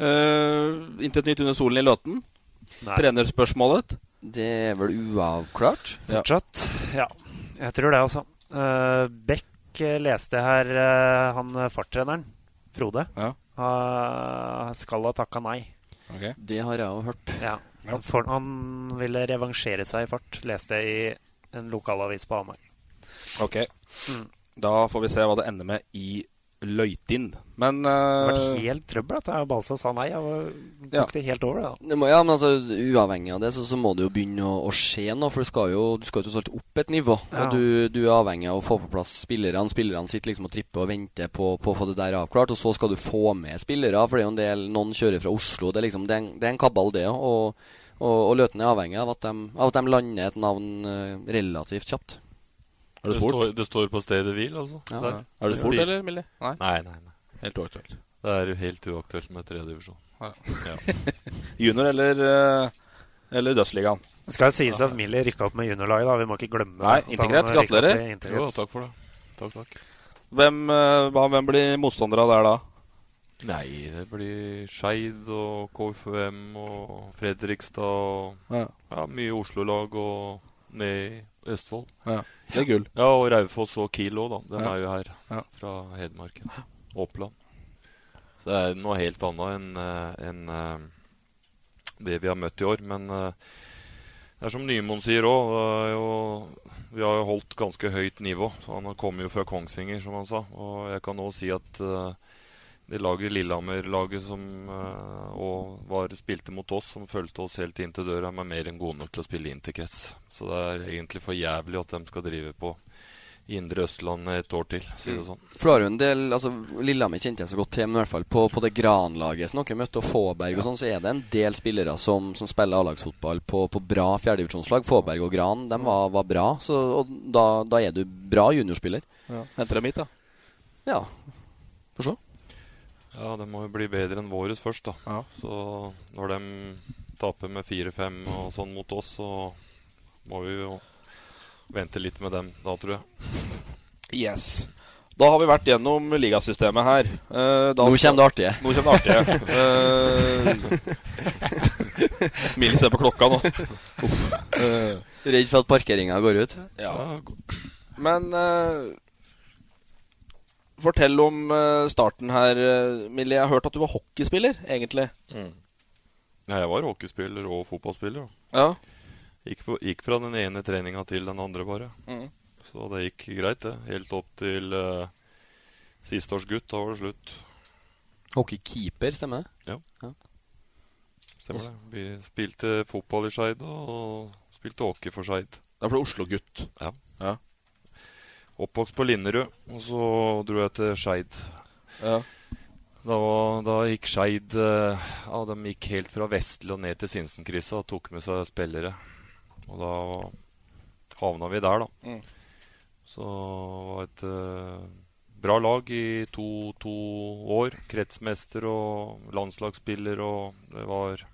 Uh, Intet nytt under solen i Løten.
Nei.
Trenerspørsmålet.
Det er vel uavklart?
Fortsatt? Ja. Jeg tror det, altså. Uh, Beck leste her, uh, han farttreneren, Frode,
Ja.
uh, skal ha takka nei.
Ok.
Det har jeg jo hørt.
Ja. For, han ville revansjere seg i fart, leste jeg i en lokalavis på Hamar.
Ok.
Mm.
Da får vi se hva det ender med i Løytin. Men
Det var
eh,
helt trøbbel at Balsa sa nei. Jeg var,
Ja.
det helt over, det. da.
Det må, ja, men altså, Uavhengig av det, så, så må det jo begynne å, å skje noe. For skal jo, du skal jo tross alt opp et nivå.
Ja.
Og du, du er avhengig av å få på plass spillerne. Spillerne sitter liksom og tripper og venter på, på å få det der avklart. Og så skal du få med spillere, for det er jo en del Noen kjører fra Oslo. Det er liksom, det er en, det er en kabal, det òg. Og, og, og Løten er avhengig av at, de, av at de lander et navn eh, relativt kjapt.
Du
Det
spurt?
står, det står på stedet hvil, altså.
Ja,
Der.
ja.
Er du
Det sport,
eller, Millie? Nei.
Nei, nei, nei.
Helt uaktuelt.
Det er jo helt uaktuelt med tredjedivisjon.
Ja.
Ja. (laughs)
Junior eller, eh, eller Dødsligaen?
Det skal sies at Millie rykka opp med juniorlaget, da. Vi må ikke glemme
Nei,
at
integrert. Gratulerer.
Jo, takk for det. Takk, takk.
Hvem, eh, hva, hvem blir motstandere der da?
Nei, det blir Skeid og KFUM og Fredrikstad og
Ja.
ja, mye Oslo-lag og ned Østfold.
Ja. Det er gull.
Ja, og Raufoss og Kiel òg, da. Den
Ja.
er jo her.
Ja.
Fra Hedmarken. Oppland. Så det er noe helt annet enn en, enn, eh, det vi har møtt i år. Men eh, det er som Nymoen sier òg. Vi har jo holdt ganske høyt nivå. Så han kommer jo fra Kongsvinger, som han sa. Og jeg kan òg si at eh, det laget Lillehammer-laget som eh, og var, spilte mot oss, som fulgte oss helt inn til døra, er mer enn gode nok til å spille inn til Kess Så det er egentlig for jævlig at de skal drive på Indre Østlandet et år til, si det sånn.
For har jo en del altså Lillehammer kjente jeg så godt til, men i hvert fall på, på det Gran-laget som dere møtte, og Fåberg og sånn, så er det en del spillere som, som spiller A-lagsfotball på, på bra fjerdedivisjonslag. Fåberg og Gran de var, var bra, så, og da, da er du bra juniorspiller.
Ja. Henter dem hit, da.
Ja. Få se.
Ja, de må jo bli bedre enn våres først, da.
Ja.
Så når de taper med 4-5 og sånn mot oss, så må vi jo vente litt med dem da, tror jeg.
Yes. Da har vi vært gjennom ligasystemet her. Eh, da
Nå kommer det artige.
Nå kommer det artige. eh, (laughs) Millie ser på klokka nå. Uff. Eh,
Redd for at parkeringa går ut?
ja. Men eh, fortell om eh, starten her, uh, Millie. Jeg har hørt at du var hockeyspiller, egentlig.
Mm. Ja, jeg var hockeyspiller og fotballspiller.
Ja.
Gikk, på, gikk fra den ene treninga til den andre, bare.
Mm.
Så det gikk greit, det. Helt opp til uh, gutt, Da var det slutt.
Hockeykeeper, stemmer det?
Ja.
Ja.
Stemmer det. Vi spilte fotball i Skeid og spilte hockey for Skeid.
Da ble du Oslo-gutt.
Ja.
Ja.
Oppvokst på Linderud, og så dro jeg til Skeid.
Ja.
Da, var- da gikk Skeid eh, ja, De gikk helt fra Vestli og ned til Sinsenkrysset og tok med seg spillere. Og da havna vi der, da.
Mm.
Så det var et uh, bra lag i to, to år. Kretsmester og landslagsspiller, og det var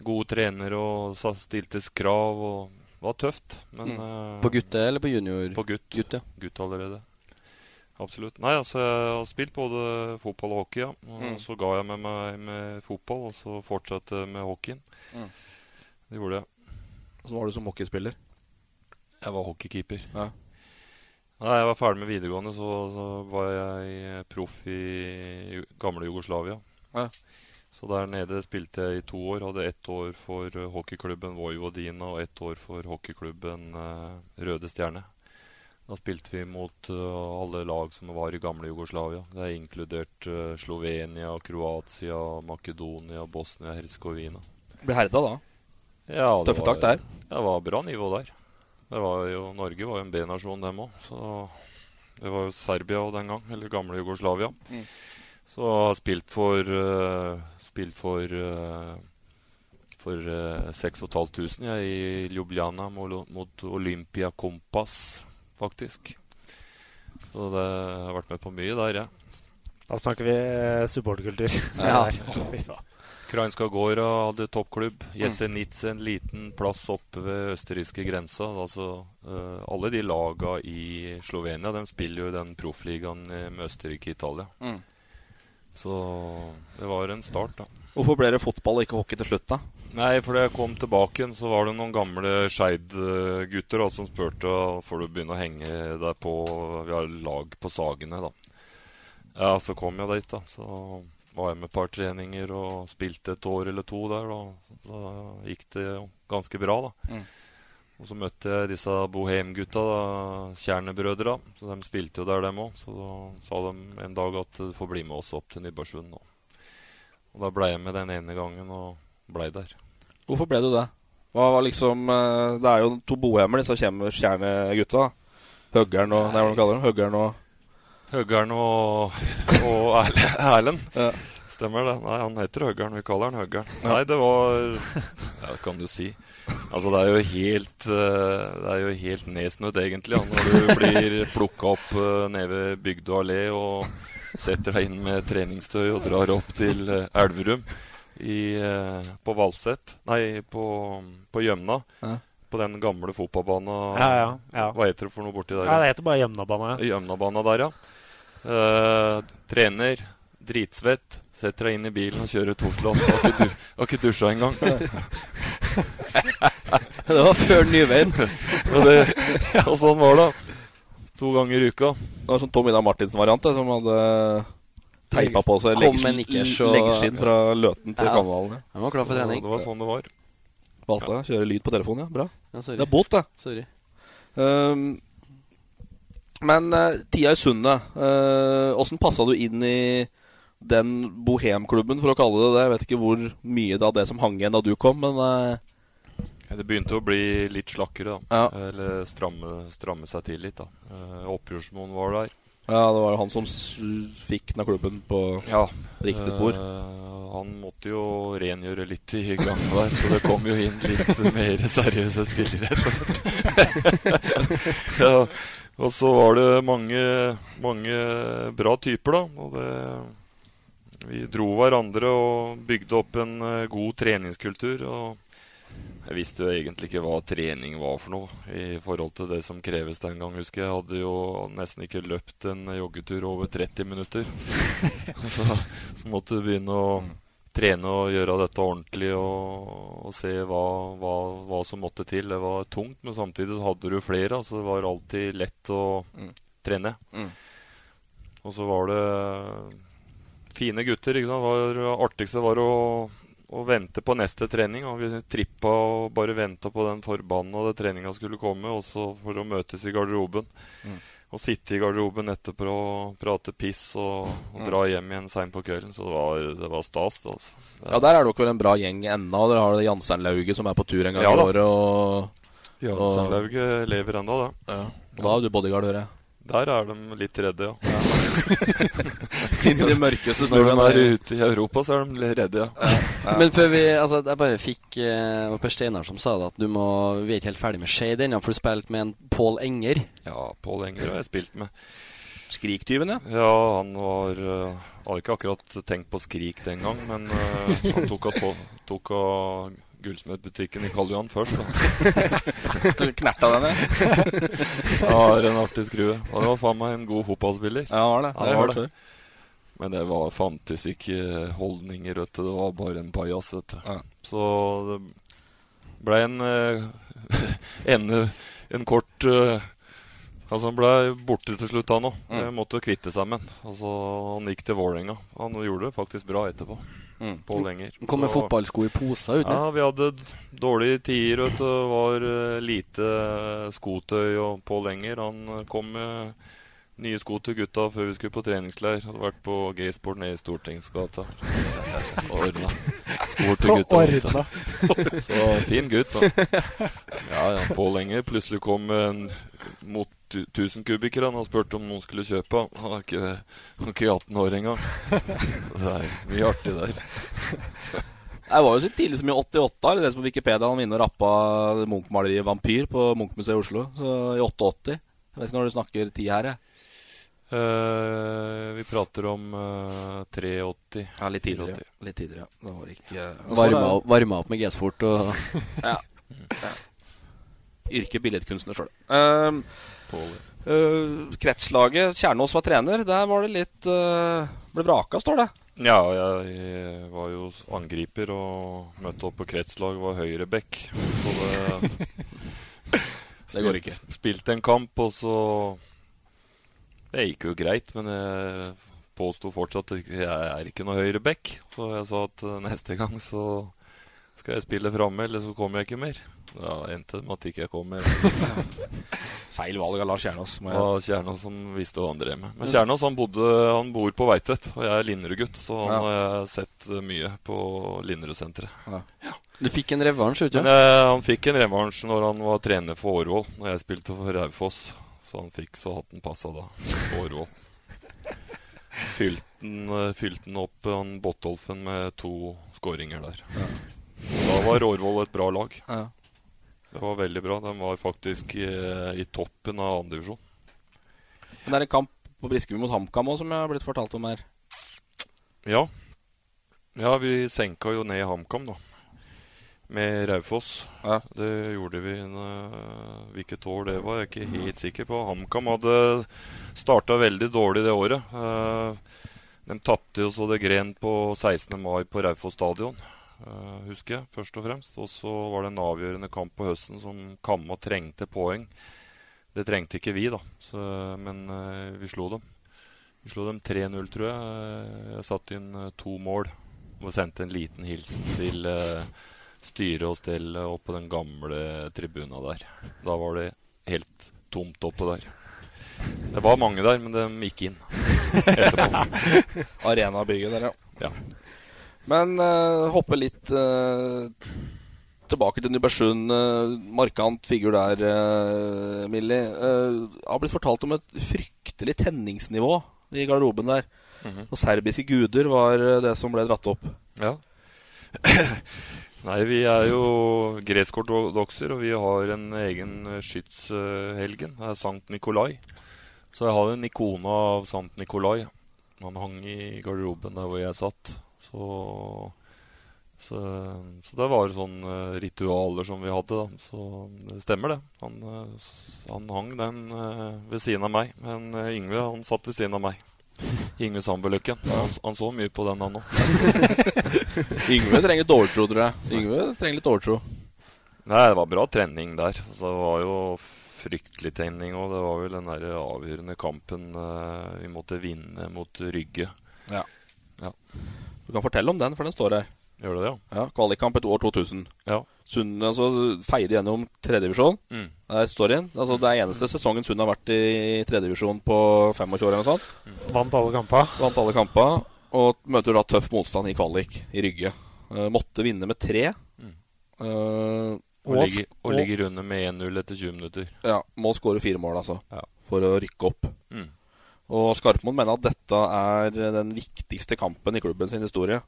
gode trenere og stiltes krav. og var tøft. Men,
Mm.
uh,
På gutte eller på junior?
På gutt.
Gutt, ja.
Gutt allerede. Absolutt. Nei, altså jeg har spilt både fotball og hockey, ja. Og
Mm.
så ga jeg med meg med fotball, og så fortsatte med hockeyen.
Mm.
Det gjorde jeg.
Så var du som hockeyspiller?
Jeg var hockeykeeper.
Ja.
Da jeg var ferdig med videregående, så, så var jeg proff i gamle Jugoslavia.
Ja.
Så der nede spilte jeg i to år. Hadde ett år for eh, hockeyklubben Vojvodina og ett år for hockeyklubben eh, Røde Stjerne. Da spilte vi mot eh, alle lag som var i gamle Jugoslavia. Det er inkludert Slovenia, Kroatia, Makedonia, Bosnia-Hercegovina.
Ble herda da?
Ja,
Tøffe tak der.
Det var bra nivå der. Det var jo, Norge var jo en B-nasjon, dem òg. Så det var jo Serbia den gang, eller gamle Jugoslavia.
Mm.
Så jeg har spilt for uh, Spilt for uh, For uh, 6500 ja, i Ljubljana mot, mot Olympia Kompass, faktisk. Så det jeg har vært med på mye der, jeg.
Da snakker vi eh, supporterkultur. (laughs)
Ja. (laughs)
Faen.
Krajinska Gora hadde toppklubb. Jesenice, en liten plass oppe ved østerrikske grensa. Altså, uh, alle de laga i Slovenia de spiller jo i den proffligaen eh, med Østerrike og Italia.
Mm.
Så det var en start, da.
Hvorfor ble det fotball og ikke hockey til slutt, da?
Nei, for da jeg kom tilbake igjen, så var det noen gamle Skeid-gutter som spurte får du begynne å henge deg på Vi har lag på Sagene, da. Ja, så kom jeg dit, da. Så var jeg med et par treninger og spilte et år eller to der. Da. så gikk det ganske bra, da.
Mm.
Og så møtte jeg disse bohemgutta, Kjernebrødra. Så de spilte jo der, dem òg. Så da sa de en dag at du får bli med oss opp til Nybergsund nå. Og da ble jeg med den ene gangen og blei der.
Hvorfor ble du det? Hva var liksom eh, Det er jo to bohemer, disse kjernegutta. Høggern og Nei, hva kaller de Høggern og
Høggern og, og Erlend.
Ja.
Stemmer det. Nei, han heter Høggern. Vi kaller han Høggern. Nei, det var (laughs) Ja, kan du si. Altså, det er jo helt eh, Det er jo helt nedsnødd, egentlig, når du blir plukka opp uh, nede ved Bygdø allé og setter deg inn med treningstøy og drar opp til eh, Elverum i, eh, på Valset Nei, på, på Gjømna.
Ja.
På den gamle fotballbanen.
Ja, ja, ja.
Hva heter det for noe borti der?
Ja, det heter bare Gjemnabane. Ja.
Gjømnabana der, ja. Eh, trener, dritsvett, setter deg inn i bilen og kjører til Oslo. Har ikke, du, har ikke dusja engang. (laughs)
Det var før Nyveien. (laughs)
og, det, og sånn var det. To ganger i uka.
Det var sånn Tom Ida Martinsen-variant, som hadde teipa på seg leggskinn fra Løten til
Ja.
Kanalen.
Han var klar for trening.
Det var sånn det var.
Balstad kjører lyd på telefonen, ja. Bra.
Ja, sorry.
Det er bot, det.
Sorry.
Um, men uh, tida i Sundet, uh, åssen passa du inn i den bohemklubben, for å kalle det det? Jeg vet ikke hvor mye av det som hang igjen da du kom, men eh,
Det begynte å bli litt slakkere, da.
Ja.
Eller stramme, stramme seg til litt, da. Uh, Opprørsmoen var der.
ja, det var jo han som fikk den av klubben på
Ja.
riktig spor.
Uh, han måtte jo rengjøre litt i gangen der, så det kom jo inn litt mer seriøse spillere (laughs) ja, og så var det mange, mange bra typer, da. Og det, vi dro hverandre og bygde opp en eh, god treningskultur. og jeg visste jo egentlig ikke hva trening var for noe i forhold til det som kreves den gang. husker Jeg Jeg hadde jo nesten ikke løpt en joggetur over 30 minutter. (laughs) så, så måtte du begynne å trene og gjøre dette ordentlig og, og se hva, hva, hva som måtte til. Det var tungt, men samtidig hadde du flere. Så det var alltid lett å
Mm.
trene.
Mm.
Og så var det fine gutter. ikke sant? Det artigste var å, å vente på neste trening. og Vi trippa og bare venta på den forbanna treninga skulle komme, også for å møtes i garderoben.
Mm.
Og sitte i garderoben etterpå og prate piss og, og dra hjem igjen seint på kvelden. Så det var, det var stas, det, altså.
Ja, Der er dere vel en bra gjeng ennå. Dere har det Jansteinlauget som er på tur en gang
Ja
i
da.
året. Og,
Jansteinlauget lever ennå, da.
Ja. Og da har du bodyguard, hører jeg.
Der er de litt redde, ja. (laughs)
Inn i de mørkeste
Når de
snøene.
er ute i Europa, så er de redde, ja. (laughs)
Men før vi Altså, jeg bare fikk eh, Det var Per Steinar som sa det, at du må Vi er ikke helt ferdig med Shade ennå, for du spilte med en Pål Enger.
Ja, Pål Enger har jeg spilt med.
Skriktyven, ja.
Ja, han var uh, har ikke akkurat tenkt på skrik den gang, men uh, han tok av, på, tok av gullsmedbutikken i Karl Johan først. (laughs)
Du knerta den, ja.
Han har en artig skrue. det var faen meg en god fotballspiller.
Ja, var det. Det
var det. Men det var, fantes ikke holdninger, vet du. Det var bare en pajas, vet du. Så det ble en uh, (laughs) ende, En kort uh, Altså, han ble borte til slutt, han òg.
Mm.
Måtte kvitte seg med han. Altså, han gikk til Vålerenga. Han gjorde det faktisk bra etterpå.
Mm.
Pål Enger.
Kom med fotballsko i poser uten?
ja, vi hadde dårlige tider, vet. Det var eh, lite skotøy, og Pål Enger han eh, kom med nye sko til gutta før vi skulle på treningsleir. Hadde vært på G-sport nede i Stortingsgata. (laughs) Ordna. Skor til gutta. Så fin gutt, da. Ja, ja. Pål Enger plutselig kom med en mot 1000 kubikker han har spurt om noen skulle kjøpe. Han er ikke, han er ikke 18 år engang. (laughs) Det er mye artig der.
Jeg var jo så tidlig som i 88. Eller det som på Wikipedia han var inne og rappa Munch-maleriet 'Vampyr' på Munch-museet i Oslo. Så i 88. Jeg vet ikke når du snakker tid her, jeg.
Uh, vi prater om uh, 83.
Ja, litt tidligere.
84.
Litt tidligere, ja. Det var ikke
Varma, opp- varma opp med G-sport og
Ja. (laughs) ja. Yrke billedkunstner sjøl. Um, uh, kretslaget, Kjernås var trener. Der var det litt uh, Ble vraka, står det.
Ja, jeg var jo angriper og møtte opp på kretslag, var høyreback. Så det (laughs)
Det går ikke.
Spilte- Spilte en kamp, og så Det gikk jo greit, men jeg påsto fortsatt at jeg er ikke noe høyreback. Så jeg sa at eh, neste gang så skal jeg spille framme, eller så kommer jeg ikke mer. Da endte med at ikke jeg kom med (laughs)
Feil valg av Lars Kjernås. må
Det
jeg-
var Kjernås som visste hva han drev med. Men Kjernås han, bodde, han bor på Veitvet, og jeg er Linderud-gutt, så han
Ja.
har jeg sett eh, mye på Linderud-senteret.
Ja Du fikk en revansj, vet du?
Men eh, han fikk en revansj når han var trener for Årvoll, når jeg spilte for Raufoss. Så han fikk så hatten passa da. Årvoll. (laughs) Fylte den, eh, fylte den opp han Bottolfen med to skåringer der. Da var Årvoll et bra lag.
Ja.
Det var veldig bra. De var faktisk eh, i toppen av andredivisjon.
Men det er en kamp på Briskeby mot HamKam òg, som jeg har blitt fortalt om her.
Ja. Ja, vi senka jo ned HamKam, da. Med Raufoss. Det gjorde vi en, øh, Hvilket år det var, jeg er ikke helt sikker på. HamKam hadde starta veldig dårlig det året. Eh, de tapte jo så det gren på 16. mai på Raufoss stadion, eh, husker jeg, først og fremst. Og så var det en avgjørende kamp på høsten som Kamma trengte poeng. Det trengte ikke vi, da, så, men eh, vi slo dem. Vi slo dem 3-0, tror jeg. Eh, Jeg satte inn eh, to mål og sendte en liten hilsen til eh, styre og stell oppe på den gamle tribuna der. Da var det helt tomt oppe der. Det var mange der, men de gikk inn. (laughs)
Arenabygget der, ja.
Ja.
Men uh, hoppe litt uh, tilbake til Nybergsund. Uh, markant figur der, uh, Millie. Uh, har blitt fortalt om et fryktelig tenningsnivå i garderoben der.
Mhm.
Og serbiske guder var det som ble dratt opp.
Ja. (coughs) Nei, vi er jo greskortodokser, og vi har en egen skytshelgen. Det er Sankt Nikolai. Så jeg har en ikone av Sankt Nikolai. Han hang i garderoben der hvor jeg satt. Så, så, så det var sånne ritualer som vi hadde, da. Så det stemmer, det. Han, eh, han hang den eh, ved siden av meg. Men eh, Yngve, han satt ved siden av meg. Yngve Sambeløkken. Han, han så mye på den, han òg. (laughs)
Yngve trenger litt overtro, tror jeg. Yngve trenger litt overtro.
Nei, det var bra trening der. Altså, det var jo fryktelig trening Og det var vel den der avgjørende kampen eh, vi måtte vinne mot Rygge.
Ja.
Ja.
Du kan fortelle om den, for den står her.
Gjør det ja.
ja? Kvalikkamp et år 2000.
Ja.
Sund altså, feide gjennom tredjedivisjon.
Mm.
Der står den. Altså, det er eneste sesongen Sund har vært i tredjedivisjon på 25 år. eller noe sånt.
Vant alle kamper.
Vant alle kamper. Og møter da tøff motstand i kvalik i Rygge. Uh, måtte vinne med tre.
Mm.
Eh,
Og, ligger, og ligger under med 1-0 etter 20 minutter.
Ja, må skåre fire mål, altså.
Ja.
For å rykke opp.
Mm.
Og Skarpmoen mener at dette er den viktigste kampen i klubben sin historie.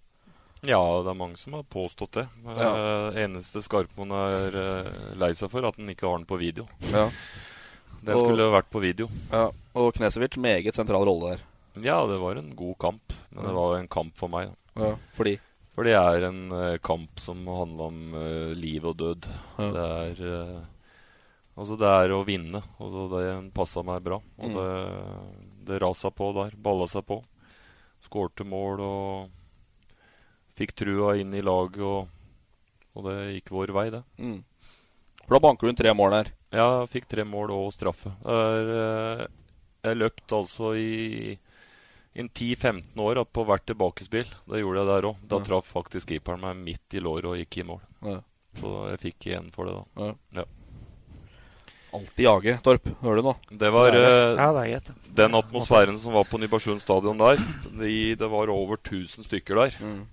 Ja, det er mange som har påstått det.
Ja.
Eh, eneste Skarpmoen er eh, lei seg for, at han ikke har den på video.
Ja.
Den
Og-
skulle vært på video.
Ja, Og Knesevic, meget sentral rolle der.
Ja, det var en god kamp. Men det var en kamp for meg.
Ja, fordi?
For det er en eh, kamp som handler om eh, liv og død.
Ja.
Det er eh, Altså, det er å vinne. Altså, det passa meg bra. Og
Mm.
det, det rasa på der. Balla seg på. Skårte mål og fikk trua inn i laget, og, og det gikk vår vei, det.
Mm. For da banker du inn tre mål der.
Ja, fikk tre mål og straffe. Er, eh, jeg løpt altså i i 10-15 år på hvert tilbakespill. Det gjorde jeg der òg. Da
Ja.
traff faktisk keeperen meg midt i låret og gikk i mål.
Ja.
Så jeg fikk igjen for det, da.
Ja. Alltid jage, Torp. Hører du nå?
Det var
Ja, det er
den atmosfæren som var på Nybergsund stadion der. De, det var over 1000 stykker der.
Mm.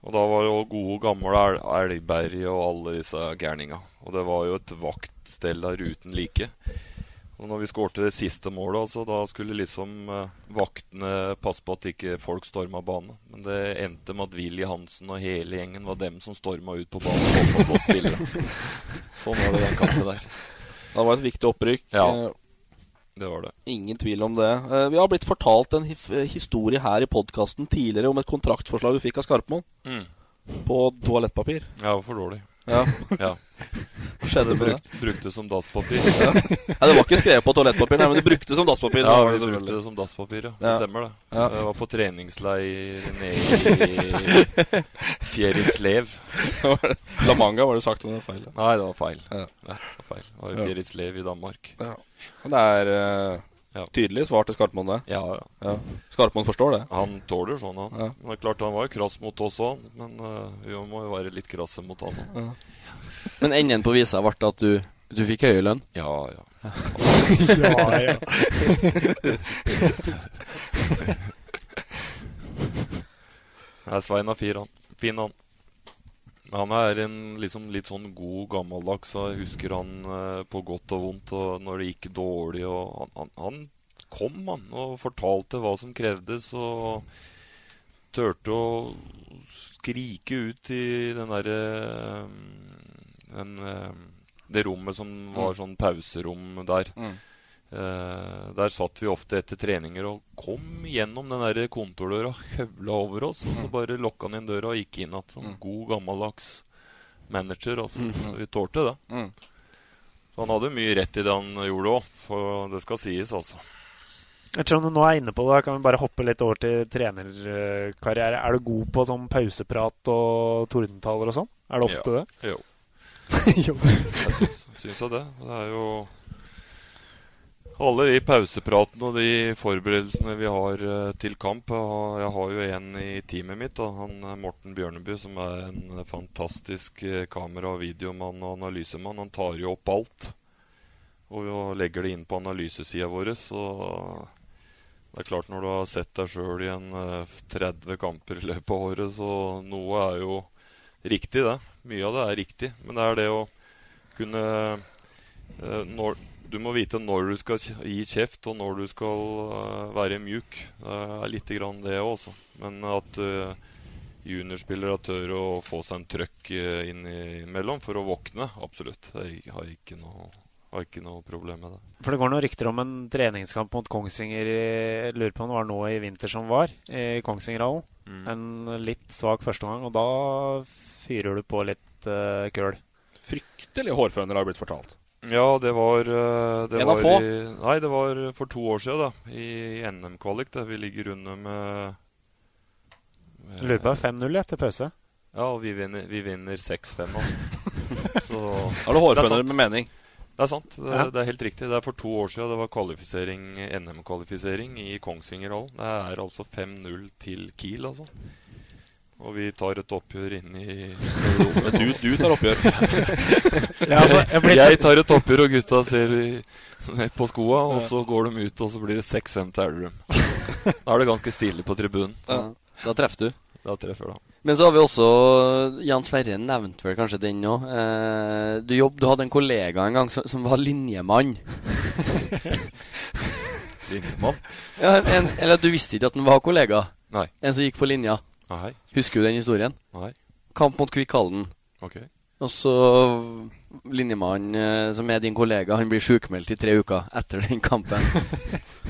Og da var det jo gode, gamle El Elgberg og alle disse gærninga. Og det var jo et vaktstell der uten like. Og når vi skårte det siste målet, altså, da skulle liksom eh, vaktene passe på at ikke folk storma banen. Men det endte med at Willy Hansen og hele gjengen var dem som storma ut på banen. og på (laughs) sånn var det den kampen der.
Det var et viktig opprykk.
Ja.
Eh,
Det var det.
Ingen tvil om det. Eh, Vi har blitt fortalt en historie her i podkasten tidligere om et kontraktforslag du fikk av Skarpmoen.
Mm.
På toalettpapir.
Ja, for dårlig.
Ja.
ja.
Hva skjedde med det?
Brukt, brukte som dasspapir.
Ja. Nei, det var ikke skrevet på toalettpapir, nei, men du brukte det som dasspapir.
Ja, vi brukte det som dasspapir, ja. Det stemmer, det.
Ja.
Jeg var på treningsleir nede i Fjeritslev (laughs)
La Manga, var det sagt om det var feil?
Nei, det var feil.
Ja.
Det var feil. Det var i Fjerislev i Danmark.
Ja. Men det er eh,
Ja.
tydelig svar til Skarpmann, det.
Ja, ja.
Ja. Skarpmann forstår det.
Han tåler sånn, han.
Ja.
Men det er klart Han var jo krass mot oss òg, men uh, vi må jo være litt krasse mot han òg.
Ja.
Men enden på visa ble at du, du fikk høy lønn?
Ja, ja. (laughs)
Ja, ja. (laughs)
Nei, Svein er fin, han. Fin, han. Han er en liksom litt sånn god, gammeldags, jeg husker han eh, på godt og vondt og når det gikk dårlig. Og han, han, han kom, han, og fortalte hva som krevdes, og turte å skrike ut i den derre eh, eh, Det rommet som var sånn pauserom der.
Mm.
Eh, der satt vi ofte etter treninger og kom gjennom den der kontordøra, høvla over oss, og så bare lokka han inn døra og gikk inn igjen. Sånn
Mm.
god, gammeldags manager. Altså.
Mm.
Vi tålte det.
Mm.
Så han hadde mye rett i det han gjorde òg, for det skal sies, altså.
Ettersom du nå er inne på det, kan vi bare hoppe litt over til trenerkarriere. Er du god på sånn pauseprat og tordentaler og sånn? Er det ofte det?
Jo. (laughs)
jo.
Jeg syns, jo det. Det er jo alle de pausepratene og de forberedelsene vi har eh, til kamp. Jeg har, jo en i teamet mitt, da, han eh, Morten Bjørneby, som er en fantastisk eh, kamera- og videomann og analysemann. Han tar jo opp alt og legger det inn på analysesida vår. Så det er klart, når du har sett deg sjøl i en eh, 30 kamper i løpet av året, så noe er jo riktig, det. Mye av det er riktig. Men det er det å kunne når, Du må vite når du skal gi kjeft, og når du skal eh, være mjuk. Det er lite grann det òg, også. Men at uh, juniorspillere tør å få seg en trøkk uh, innimellom for å våkne, absolutt. Jeg har ikke noe, har ikke noe problem med det.
For det går noen rykter om en treningskamp mot Kongsvinger jeg lurer på om det var nå i vinter som var, i Kongsvingerhallen.
Mm.
En litt svak førsteomgang, og da fyrer du på litt uh, køl.
Fryktelig hårføner har blitt fortalt.
Ja, det var eh, det
En
var
av få?
I, nei, det var for to år siden, da. I NM-kvalik. Vi ligger under med, med
Lurer på 5-0 etter pause.
Ja, og vi vinner, vi vinner 6-5, altså. (laughs) Så
Da er hårføner med mening.
Det er sant. Det,
Ja.
det er helt riktig. Det er for to år siden det var kvalifisering, NM-kvalifisering i Kongsvingerhallen. Det er altså 5-0 til Kiel, altså. Og vi tar et oppgjør inn i (laughs)
Du, du tar oppgjør.
Jeg
tar et oppgjør, og gutta ser ned på skoa, og så går de ut, og så blir det 6-5 til Elverum. (laughs) Da er det ganske stille på tribunen.
Ja. Da treffer du.
Da treffer du.
Men så har vi også Jan Sverre nevnte vel kanskje den òg. Eh, du, jobb, du hadde en kollega en gang som, som var linjemann. (laughs)
Linjemann?
Ja, en, eller du visste ikke at han var kollega?
Nei.
En som gikk på linja?
Nei.
Husker du den historien?
Nei.
Kamp mot Kvikk Halden.
Ok.
Og så linjemannen eh, som er din kollega, han blir sjukmeldt i tre uker etter den kampen.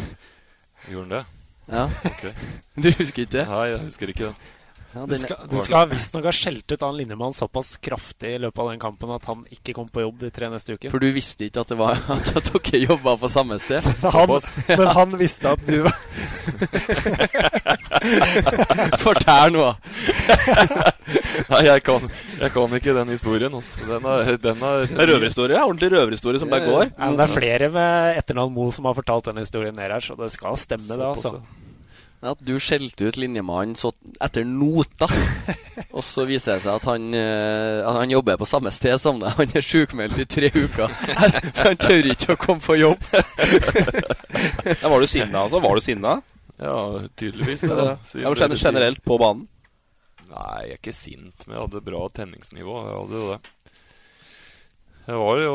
(laughs)
Gjorde han det?
Ja.
Ok. (laughs)
Du husker ikke det?
Nei, jeg husker ikke det.
Ja,
Du skal, du skal visstnok ha skjelt ut han linjemannen såpass kraftig i løpet av den kampen at han ikke kom på jobb de tre neste ukene.
For du visste ikke at, det var, (laughs) at, dere jobba på samme sted?
Han, (laughs) men han visste at du var (laughs)
Fortell nå!
Nei, jeg kan, jeg kan ikke den historien. Altså. Den er, den er
Det er røverhistorie. ja. Ordentlig røverhistorie som bare går.
Ja, men det er flere med etternavn Mo som har fortalt den historien ned her, så det skal stemme, det, altså.
At du skjelte ut linjemannen etter nota, (laughs) og så viser det seg at han, eh, at han jobber på samme sted som deg. Han er sjukmeldt i tre uker. For han tør ikke å komme på jobb.
Ja, var du sinna, altså? Var du sinna?
Ja, tydeligvis det.
Ja,
da, siden
men generelt på banen?
Nei, jeg er ikke sint, men jeg hadde bra tenningsnivå. Jeg hadde jo det. Jeg var jo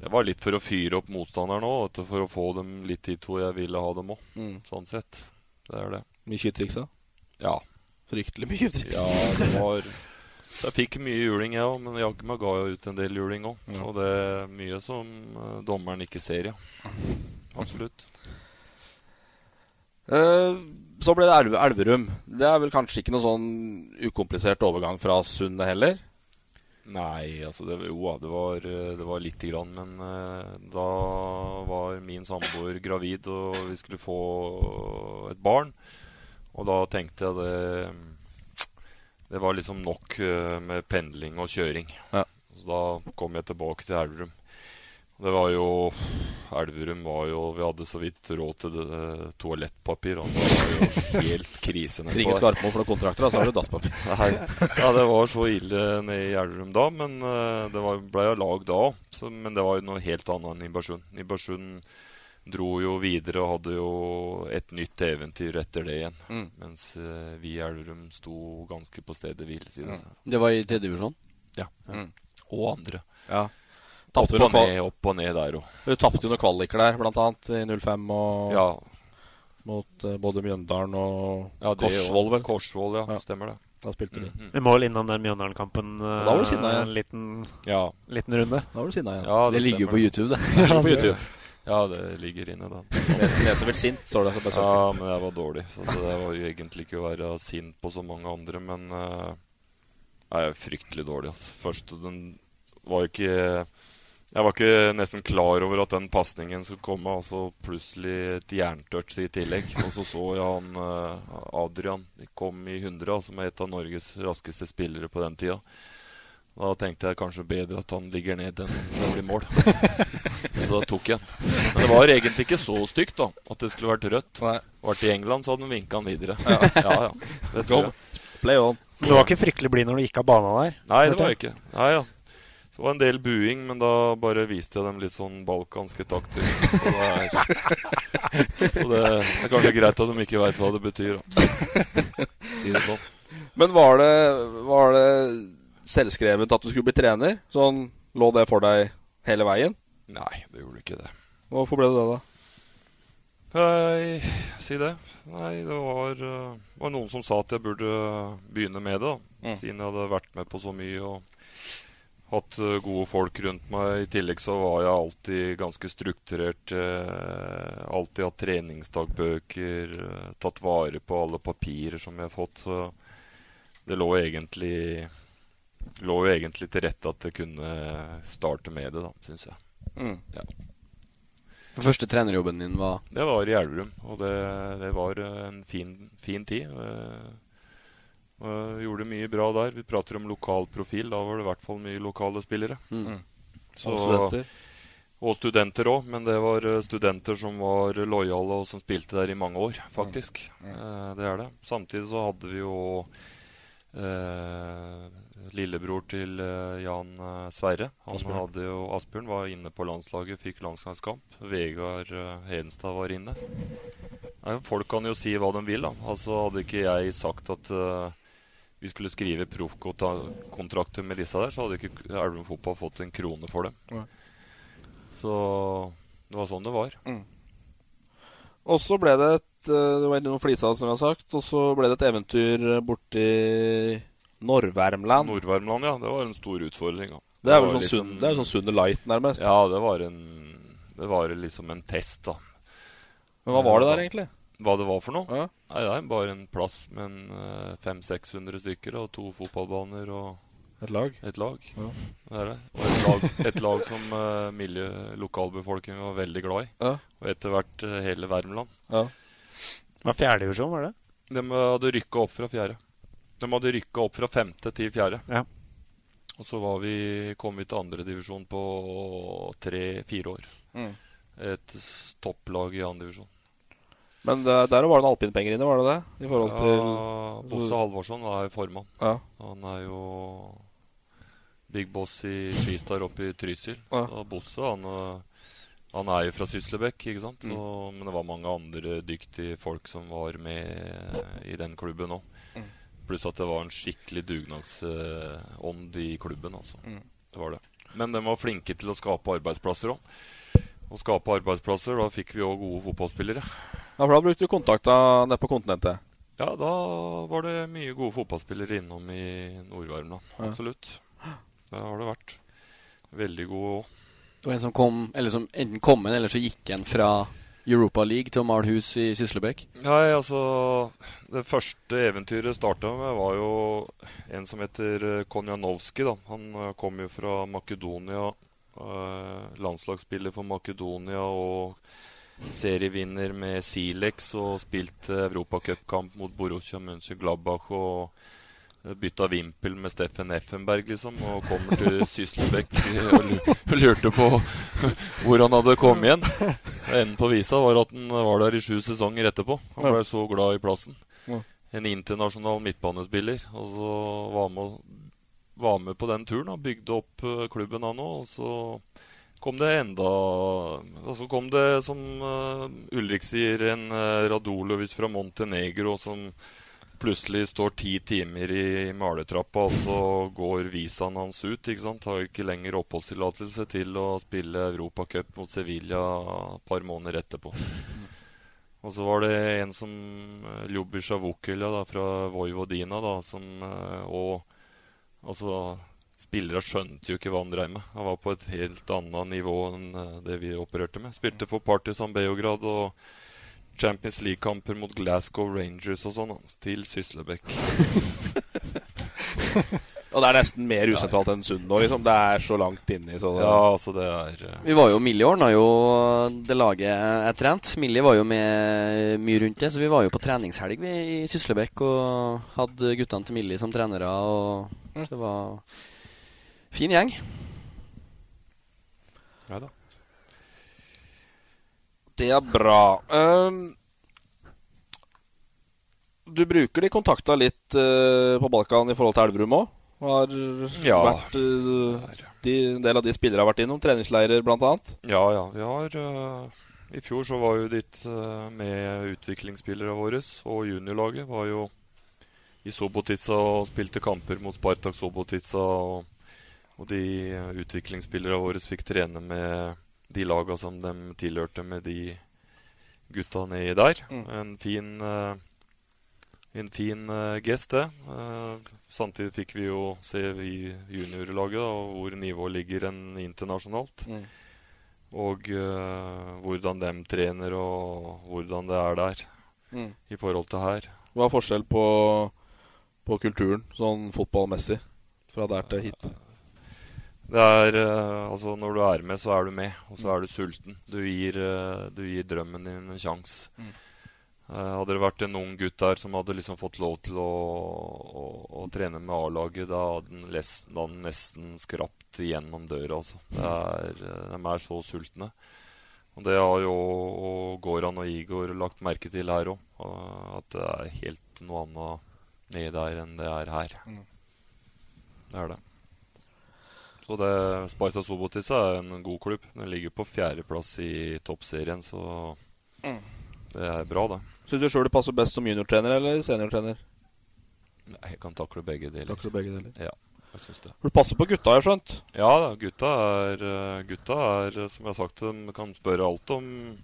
det var litt for å fyre opp motstanderen òg, for å få dem litt dit hvor jeg ville ha dem òg.
Mm.
Sånn sett. Det er det.
Mye skytteriksa?
Ja.
Fryktelig mye triks.
Ja, det var Jeg fikk mye juling, jeg òg, men jaggu meg ga jeg ut en del juling òg. Og det er mye som eh, dommeren ikke ser, ja. Absolutt.
Uh, så ble det Elverum. Det er vel kanskje ikke noe sånn ukomplisert overgang fra Sundet heller?
Nei, altså det, Jo det var, eh, det var lite grann. Men uh, da var min samboer gravid, og vi skulle få et barn. Og da tenkte jeg det Det var liksom nok uh, med pendling og kjøring. Så da kom jeg tilbake til Elverum. Det var jo Elverum var jo Vi hadde så vidt råd til det, eh, toalettpapir. Og det var jo helt krise. (laughs) nedpå Ringe.
Skarpmo for noen kontrakter, da, så har du dasspapir. (laughs)
Nei, ja, det var så ille nede i Elverum da, men eh, det var, ble jo lag da òg. Men det var jo noe helt annet enn Nibarsund. Nibarsund dro jo videre og hadde jo et nytt eventyr etter det igjen.
Mm.
Mens eh, vi i Elverum sto ganske på stedet hvil. Mm.
Det var i tredje divisjon?
Ja.
Mm.
Og andre.
Ja.
Opp og, ned, opp og ned der òg.
Du tapte jo noen kvaliker der, blant annet i 05 og
Ja.
mot uh, både Mjøndalen og
Ja, det
Korsvoll, vel?
Korsvoll, ja. Stemmer det.
Da spilte du.
Mm
Vi Mål innan den Mjøndalen-kampen eh,
Da var du sinna igjen.
en liten,
Ja.
liten runde.
Da var du sinna igjen.
Ja,
Det ligger jo på YouTube, det.
Det (laughs) ligger på YouTube.
Ja, det ligger inne, da.
Les- Leser vel sint, står det. Bare
Ja, men jeg var dårlig. Så så det var jo egentlig ikke å være sint på så mange andre, men uh, jeg er fryktelig dårlig. Altså. Først den var jo ikke Jeg var ikke nesten klar over at den pasningen skulle komme, altså plutselig et jerntouch i tillegg. Og så så jeg han eh, Adrian kom i 100, som er et av Norges raskeste spillere på den tida. Da tenkte jeg kanskje bedre at han ligger ned enn det blir mål. (laughs) så da tok jeg den. Men det var egentlig ikke så stygt da at det skulle vært rødt. Vært i England, så hadde han vinka han videre.
Ja. (laughs)
ja, ja. Det tror jeg.
Play on.
Men du var ikke fryktelig blid når du gikk av banen der?
Nei, det var jeg ikke. Nei, ja. Så det var en del buing, men da bare viste jeg dem litt sånn balkanske takter. Så det er, så det er kanskje greit at de ikke veit hva det betyr. Da. (laughs) Si det sånn.
Men var det, var det selvskrevet at du skulle bli trener? Sånn Lå det for deg hele veien?
Nei, det gjorde ikke det.
Hvorfor ble det det, da?
Nei, si det. Nei, det var, eh, var noen som sa at jeg burde begynne med det. da Siden jeg hadde vært med på så mye og hatt eh, gode folk rundt meg. I tillegg så var jeg alltid ganske strukturert. Eh, alltid hatt treningsdagbøker. Eh, tatt vare på alle papirer som jeg har fått. Så det lå egentlig lå jo egentlig til rette at jeg kunne starte med det, da, syns jeg.
Mm.
Ja.
Den første trenerjobben din var
Det var i Elverum, og det, det var eh, en fin, fin tid. Eh, og gjorde mye bra der. Vi prater om lokal profil. Da var det i hvert fall mye lokale spillere.
Mm.
Så
Og studenter?
Og studenter òg, men det var eh, studenter som var lojale og som spilte der i mange år, faktisk. Eh, det er det. Samtidig så hadde vi jo eh, lillebror til Jan Sverre. Han
Asbjørn.
hadde jo Asbjørn var inne på landslaget, fikk landslagskamp. Vegard Hedenstad var inne. Nei, folk kan jo si hva de vil. da. Altså Hadde ikke jeg sagt at vi skulle skrive proffkontrakter med disse der, så hadde ikke Elverum Fotball fått en krone for dem.
Ja.
Så det var sånn det var.
Og så ble det et eh, Det var noen flisa, som jeg har sagt. Og så ble det et eventyr borti Nord-Värmland.
Nord-Värmland, ja. Det var en stor utfordring. Ja.
Det er
jo
sånn
liksom-
Sunn- det er sånn Sunde Light, nærmest.
Ja, det var en Det var liksom en test, da.
Men hva var det der, egentlig?
Hva det var for noe?
Ja.
Nei, Det er bare en plass med en 500-600 stykker og to fotballbaner og
Et lag?
Et lag.
Ja.
Det er det. Og et lag, et lag som uh, miljø, lokalbefolkningen var veldig glad i.
Ja.
Og etter hvert uh, hele Värmland.
Ja.
Det var fjerdedivisjon, var det?
De hadde rykka opp fra fjerde. De hadde rykka opp fra femte til fjerde.
Ja.
Og så var vi, kom vi til andredivisjon på tre-fire år.
Mm.
Et topplag i andredivisjon.
Men det, der var det noen alpinpenger inne, var det det? I forhold til
Ja, Bosse Halvorsson er formann.
Ja.
Han er jo big boss i Skistar oppe i Trysil.
Ja.
Og Bosse han, øh, han er jo fra Syslebekk, ikke sant?
Mm.
Men det var mange andre dyktige folk som var med i den klubben òg.
Mm.
Pluss at det var en skikkelig dugnadsånd i klubben. altså.
Mm.
Det var det. Men de var flinke til å skape arbeidsplasser òg. Å skape arbeidsplasser, da fikk vi òg gode fotballspillere.
Ja, for da brukte du kontakta nede på kontinentet?
Ja, da var det mye gode fotballspillere innom i Nord-Värmland.
Ja.
Absolutt. Det har det vært. Veldig gode òg.
Og en som kom, eller som enten kom inn, eller så gikk en fra Europa League til å male hus i Syslebekk.
Nei, altså Det første eventyret starta med, var jo en som heter eh, Konjanovskij. da. Han eh, kom jo fra Makedonia. eh, landslagsspiller for Makedonia og serievinner med Silex og spilte europacupkamp mot Borussia Mönchengladbach og eh, bytta vimpel med Steffen Effenberg, liksom, og kommer til (laughs) Sysselbekk og lurte på (laughs) hvor han hadde kommet igjen. Enden på visa var at han var der i sju sesonger etterpå. Han ble så glad i plassen. En internasjonal midtbanespiller. Og så var med, var med på den turen. og Bygde opp eh, klubben han òg. Og så kom det enda Og så kom det, som uh, Ulrik sier, en uh, Radulovic fra Montenegro som plutselig står ti timer i maletrappa, og så går visaen hans ut. ikke sant? Har ikke lenger oppholdstillatelse til å spille Europacup mot Sevilla et par måneder etterpå. Og så var det en som uh, Ljubisja Vukila fra Vojvodina, da, som eh, Og altså Spillere skjønte jo ikke hva han dreiv med. Han var på et helt annet nivå enn eh, det vi opererte med. Spilte for Partisan Beograd og Champions League-kamper mot Glasgow Rangers og sånn, til Syslebekk. (laughs)
Og det er nesten mer usentralt enn Sund nå, liksom. Det er så langt inni. Så det,
Ja, altså, det er uh...
Vi var jo, Millie ordna jo det laget jeg trente. Millie var jo med mye rundt det, så vi var jo på treningshelg vi i Syslebekk og hadde guttene til Millie som trenere. Og det var fin gjeng.
Ja da.
Det er bra. Um, du bruker de kontakta litt uh, på Balkan i forhold til Elverum òg? Har
Ja.
vært uh, de, En del av de spillere har vært innom treningsleirer, annet?
Ja, ja. Vi har uh, I fjor så var jo ditt med utviklingsspillere våre, og juniorlaget var jo i Sobotica og spilte kamper mot Spartak Sobotica. Og, og de utviklingsspillerne utviklingsspillere våre fikk trene med de laga som de tilhørte, med de gutta nedi der.
Mm.
En fin eh, en fin eh, gest, det. Eh, samtidig fikk vi jo se i juniorlaget hvor nivået ligger enn internasjonalt.
Mm.
Og eh, hvordan de trener, og hvordan det er der
Mm.
i forhold til her.
Hva er forskjell på, på kulturen, sånn fotballmessig, fra der til hit?
Det er eh, Altså, når du er med, så er du med, og så er du sulten. Du gir, eh, du gir drømmen din en sjanse.
Mm.
Eh, hadde det vært en ung gutt der som hadde liksom fått lov til å, å, å trene med A-laget, da hadde han, da hadde nesten skrapt gjennom døra. Altså. Det er, de er så sultne. Og Det har jo og Goran og Igor lagt merke til her òg. At det er helt noe annet nedi der enn det er her.
Mm.
Det er det. Så det, Sparta Sobotica er en god klubb. Den ligger på fjerdeplass i toppserien, så
Mm.
det er bra, det.
Syns du sjøl det passer best som juniortrener eller seniortrener?
Nei, jeg kan takle begge deler.
Takle begge deler.
Ja, jeg syns det.
For du passer på gutta, har jeg skjønt?
Ja gutta er, eh, gutta er eh, som jeg har sagt, de kan spørre alt om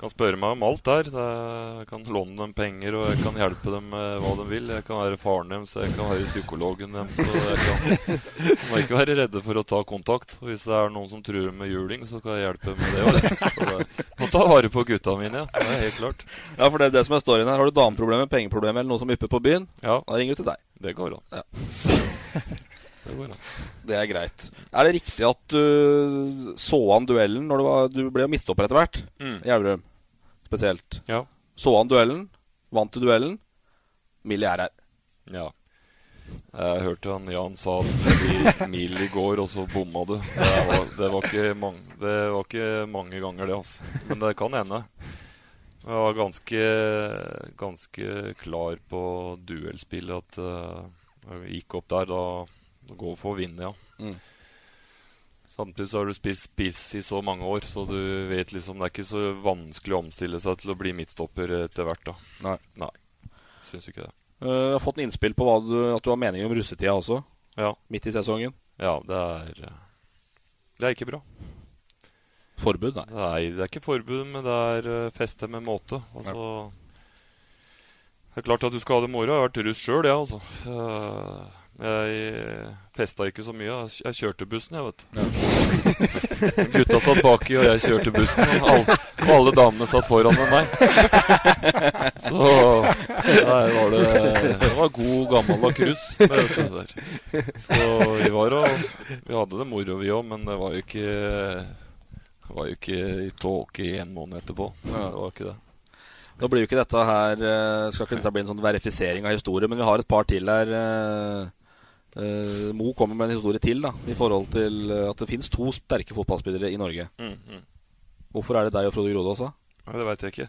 kan spørre meg om alt der. Jeg kan låne dem penger, og jeg kan hjelpe dem med hva de vil. Jeg kan være faren deres, jeg kan være psykologen deres. Så jeg kan, de må ikke være redde for å ta kontakt. Og hvis det er noen som truer med juling, så kan jeg hjelpe med det òg. Må ta vare på gutta mine, ja. Det er helt klart.
Ja, for det er det som er storyen her. Har du dameproblemer, pengeproblemer eller noe som ypper på byen,
Ja,
da ringer du til deg.
det går an.
Ja. (laughs)
Det
er greit. Er det riktig at du så an duellen når du var Du ble mistopper etter hvert
Mm.
Elverum, spesielt.
Ja.
Så han duellen, vant du duellen. Millie er her.
Ja. Jeg hørte han Jan sa at mil i går, og så bomma du. Det var, det var, ikke, mange, det var ikke mange ganger, det. altså. Men det kan hende. Jeg var ganske, ganske klar på duellspillet. At uh, jeg gikk opp der. Da gå for å vinne, ja.
Mm.
Samtidig så har du spist spiss i så mange år, så du vet liksom det er ikke så vanskelig å omstille seg til å bli midtstopper etter hvert. da.
Nei.
Nei. Syns ikke det.
Uh, Jeg har fått en innspill på hva du, at du har meninger om russetida også,
Ja.
midt i sesongen.
Ja, det er Det er ikke bra.
Forbud, nei.
Nei, det er ikke forbud, men det er uh, feste med måte. Altså Det er klart at du skal ha det moro. Jeg har vært russ sjøl, jeg, altså. Uh, jeg festa ikke så mye. Jeg, kjørte bussen, jeg, vet du. (laughs) Gutta satt baki, og jeg kjørte bussen. Og alle, og alle damene satt foran med meg. (laughs) Så der var det Det var god, gammel russ. det vet du, der. Så vi var og Vi hadde det moro, vi òg, men det var jo ikke det var jo ikke i tåke i en måned etterpå. Det var ikke det.
Nå blir jo ikke dette her eh, Skal ikke dette bli en sånn verifisering av historie, men vi har et par til her. Eh, eh, Mo kommer med en historie til da i forhold til eh, at det fins to sterke fotballspillere i Norge.
Mm, mm.
Hvorfor er det deg og Frode Grode også?
Nei, det veit jeg ikke.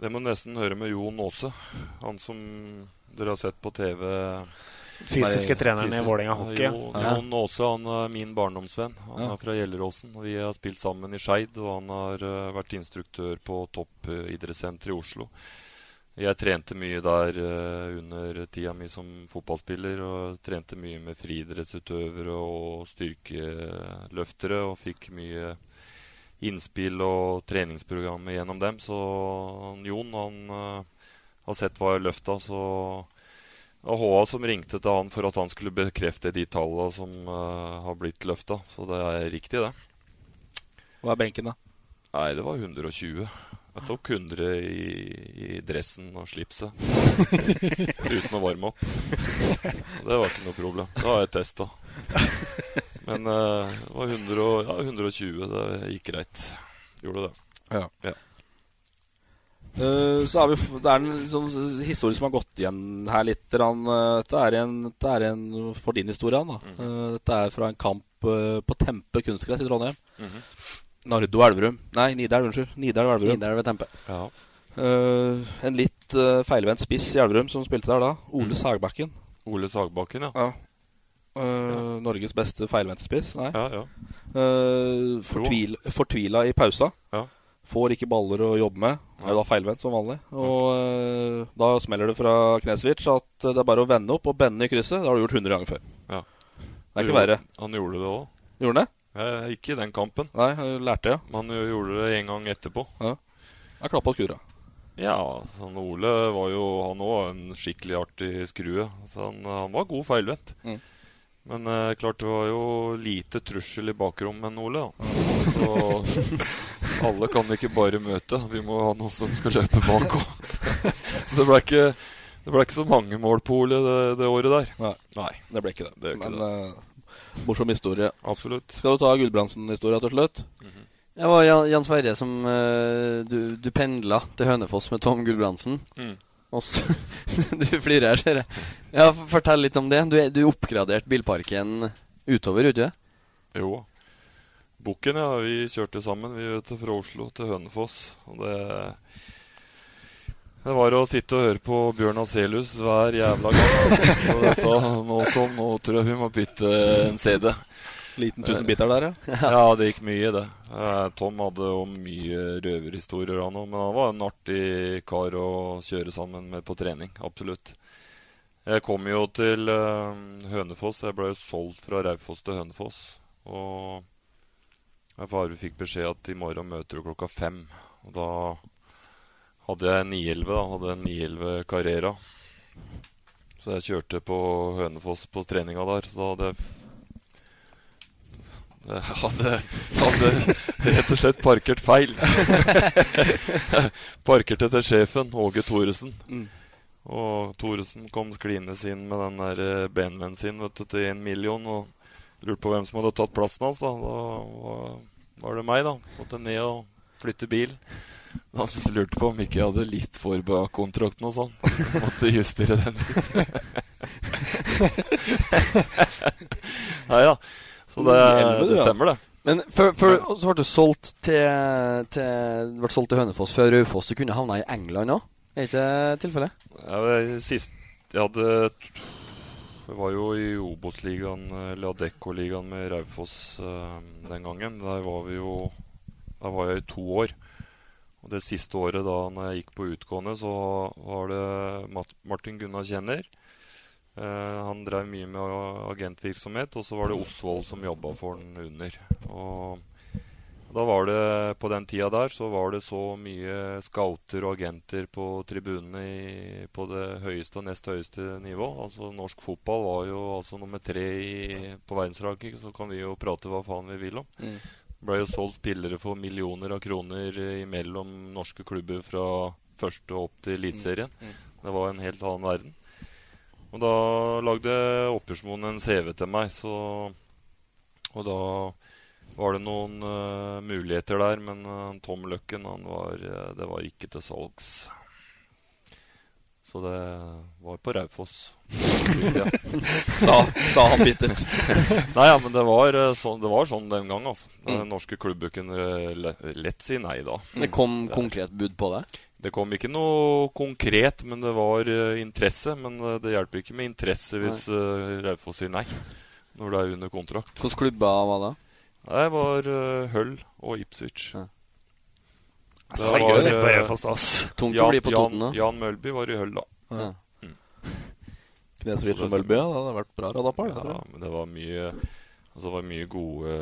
Det må du nesten høre med Jon Aase. Han som dere har sett på TV.
Fysiske treneren i
Fysi-
Vålerenga hockey.
Jo,
Ja.
Jon Aase han er min barndomsvenn. Han
Ja.
er fra Gjelleråsen. Vi har spilt sammen i Skeid, og han har eh, vært instruktør på toppidrettssenteret i Oslo. Jeg trente mye der uh, under tida mi som fotballspiller. Og trente mye med friidrettsutøvere og styrkeløftere. Og fikk mye innspill og treningsprogrammer gjennom dem. Så Jon han uh, har sett hva jeg løfta, så det var HA som ringte til han for at han skulle bekrefte de tallene som uh, har blitt løfta. Så det er riktig, det.
Hva er benken, da?
Nei, det var 120. Jeg tok 100 i, i dressen og slipset. (laughs) Uten å varme opp. Det var ikke noe problem. Det har jeg testa. Men eh, det var 100 og, ja, 120. Det gikk greit. Gjorde det.
Ja.
Ja.
Uh, så er vi, Det er en liksom, historie som har gått igjen her litt. eh, Dette er en, dette er en for din historie. Da.
Mm.
Uh, Dette er fra en kamp på Tempe kunstgress i Trondheim.
Mhm.
Nardo Elverum. Nei, Nidar, unnskyld. Nidelv Elverum.
Nidar ved Tempe.
Ja.
Uh, en litt uh, feilvendt spiss i Elverum som spilte der da. Ole
mm.
Sagbakken.
Ole Sagbakken, ja.
Ja. Eh, Norges beste feilvendte spiss. Nei.
Ja, ja.
Eh, fortvil, fortvila i pausa.
Ja.
Får ikke baller å jobbe med. Er jo da feilvendt som vanlig. Og da smeller det fra Knesvic at det er bare å vende opp og bende i krysset. Det har du gjort 100 ganger før.
Ja.
Det er ikke verre.
Han gjorde det òg.
Gjorde han det?
Ikke i den kampen.
Nei, jeg lærte jeg.
Men han gjorde det en gang etterpå.
Jeg klappa skuldra.
Ja, sånn Ole var jo han òg en skikkelig artig skrue. Så han, han var god feilvendt.
Mm.
Men eh, klart det var jo lite trussel i bakrommet enn Ole. Da. Så (laughs) alle kan ikke bare møte. Vi må ha noen som skal løpe bak òg. (laughs) Så det ble ikke det ble ikke så mange mål på Ole det, det året der.
Nei, det ble ikke det.
Det ikke
Men
det.
Morsom historie.
Absolutt.
Skal du ta Gulbrandsen-historia til slutt?
Mhm.
Det var Jan, Sverre som uh, du, du pendla til Hønefoss med Tom Gulbrandsen.
Mm.
Og så (laughs) Du flirer her, ser jeg. Ja, Fortell litt om det. Du, du oppgraderte bilparken utover, ikke?
Jo. Bukken, ja. Vi kjørte sammen vi vet, fra Oslo til Hønefoss. Og det Det var å sitte og høre på Bjørn Aselius hver jævla gang. (laughs) Så jeg sa nå tror jeg vi må bytte en CD.
Liten tusenbiter der, ja. (laughs)
Ja, det gikk mye det. Eh, Tom hadde jo mye røverhistorier, han òg. Men han var en artig kar å kjøre sammen med på trening. Absolutt. Jeg kom jo til eh, Hønefoss. Jeg ble jo solgt fra Raufoss til Hønefoss. Og jeg bare fikk beskjed at i morgen møter du klokka fem. Og da hadde jeg 911, da. Hadde en 911 Carrera. Så jeg kjørte på Hønefoss på treninga der. Så da hadde jeg (laughs) jeg hadde, hadde rett og slett parkert feil. (laughs) Parkerte til sjefen, Åge Thoresen.
Mm.
Og Thoresen kom skliende inn med den der eh, BMW-en sin vet du, til en million. Og lurte på hvem som hadde tatt plassen hans. Da, da var, var det meg, da. Måtte ned og flytte bil. Han lurte på om ikke jeg hadde litt for bra kontrakten og sånn. (laughs) Måtte justere den litt. (laughs) Nei da. Så det, det stemmer, det.
Men før, før så ble du solgt til, til, ble solgt til Hønefoss fra Raufoss. Du kunne havna i England òg? Er ikke det tilfellet?
Ja, sist jeg hadde Det var jo i Obos-ligaen, eller Adecco-ligaen med Raufoss eh, den gangen. Der var vi jo Der var jeg i to år. Og det siste året da når jeg gikk på utgående, så var det Martin Gunnar Kjenner. Eh, han drev mye med agentvirksomhet, og så var det Osvold som jobba for den under. Og da var det, På den tida der så var det så mye scouter og agenter på tribunene i, på det høyeste og nest høyeste nivå. Altså Norsk fotball var jo altså nummer tre i, på verdensranking, så kan vi jo prate hva faen vi vil om.
Mm.
Ble jo solgt spillere for millioner av kroner imellom norske klubber fra første opp til Eliteserien.
Mm.
Det var en helt annen verden. Og da lagde Oppgjørsmoen en CV til meg, så Og da var det noen uh, muligheter der, men uh, Tom Løkken, han var, uh, det var ikke til salgs. Så det var på Raufoss. Ja. (laughs)
Sa- sa han bittert. (laughs)
nei, ja, men det var, så, sånn, det var sånn den gang, altså.
Mm.
Norske klubben kunne eh, lett si nei da.
Det kom konkret bud på det?
Det kom ikke noe konkret, men det var uh, interesse. Men uh, det hjelper ikke med interesse hvis uh, Raufoss sier nei når du er under kontrakt.
Hvilke klubber var det?
Det var uh, Hull og Ipswich.
Det er var se på ass.
Tungt å bli på Toten, da.
Jan, Jan Mølby var i høll, da.
Ja.
Mm.
Og Mølby, ja. Det hadde vært bra radapar.
Ja, men det var mye Altså det var mye gode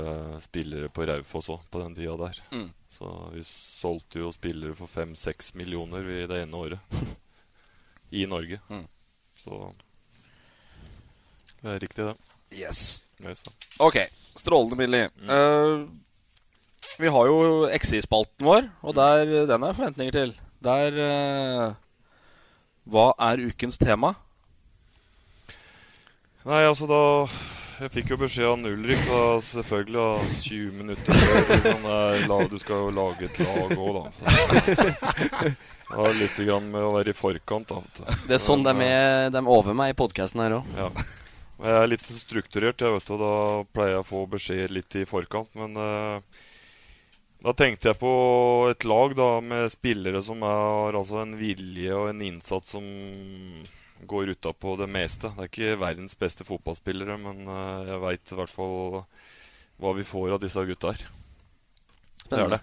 spillere på Raufoss òg på den tida der.
Mm.
Så vi solgte jo spillere for fem-seks millioner i det ene året. I Norge.
Mm.
Så det er riktig, det.
Yes.
Yes.
Ok, strålende billig. Eh, vi har jo XI-spalten vår, og der, den er forventninger til. Der eh, Hva er ukens tema?
Nei, altså da Jeg fikk jo beskjed av Ulrik, da, selvfølgelig, da, 20 minutter før. Lag, du skal jo lage et lag òg, da. Så, det har litt grann med å være i forkant. Da.
Det er sånn de er, de er over meg i podkasten her òg.
Ja. Jeg er litt strukturert, jeg vet og da pleier jeg å få beskjed litt i forkant. Men eh, da tenkte jeg på et lag da med spillere som har altså en vilje og en innsats som går utapå det meste. Det er ikke verdens beste fotballspillere, men eh, jeg veit i hvert fall hva vi får av disse gutta her. Det er det.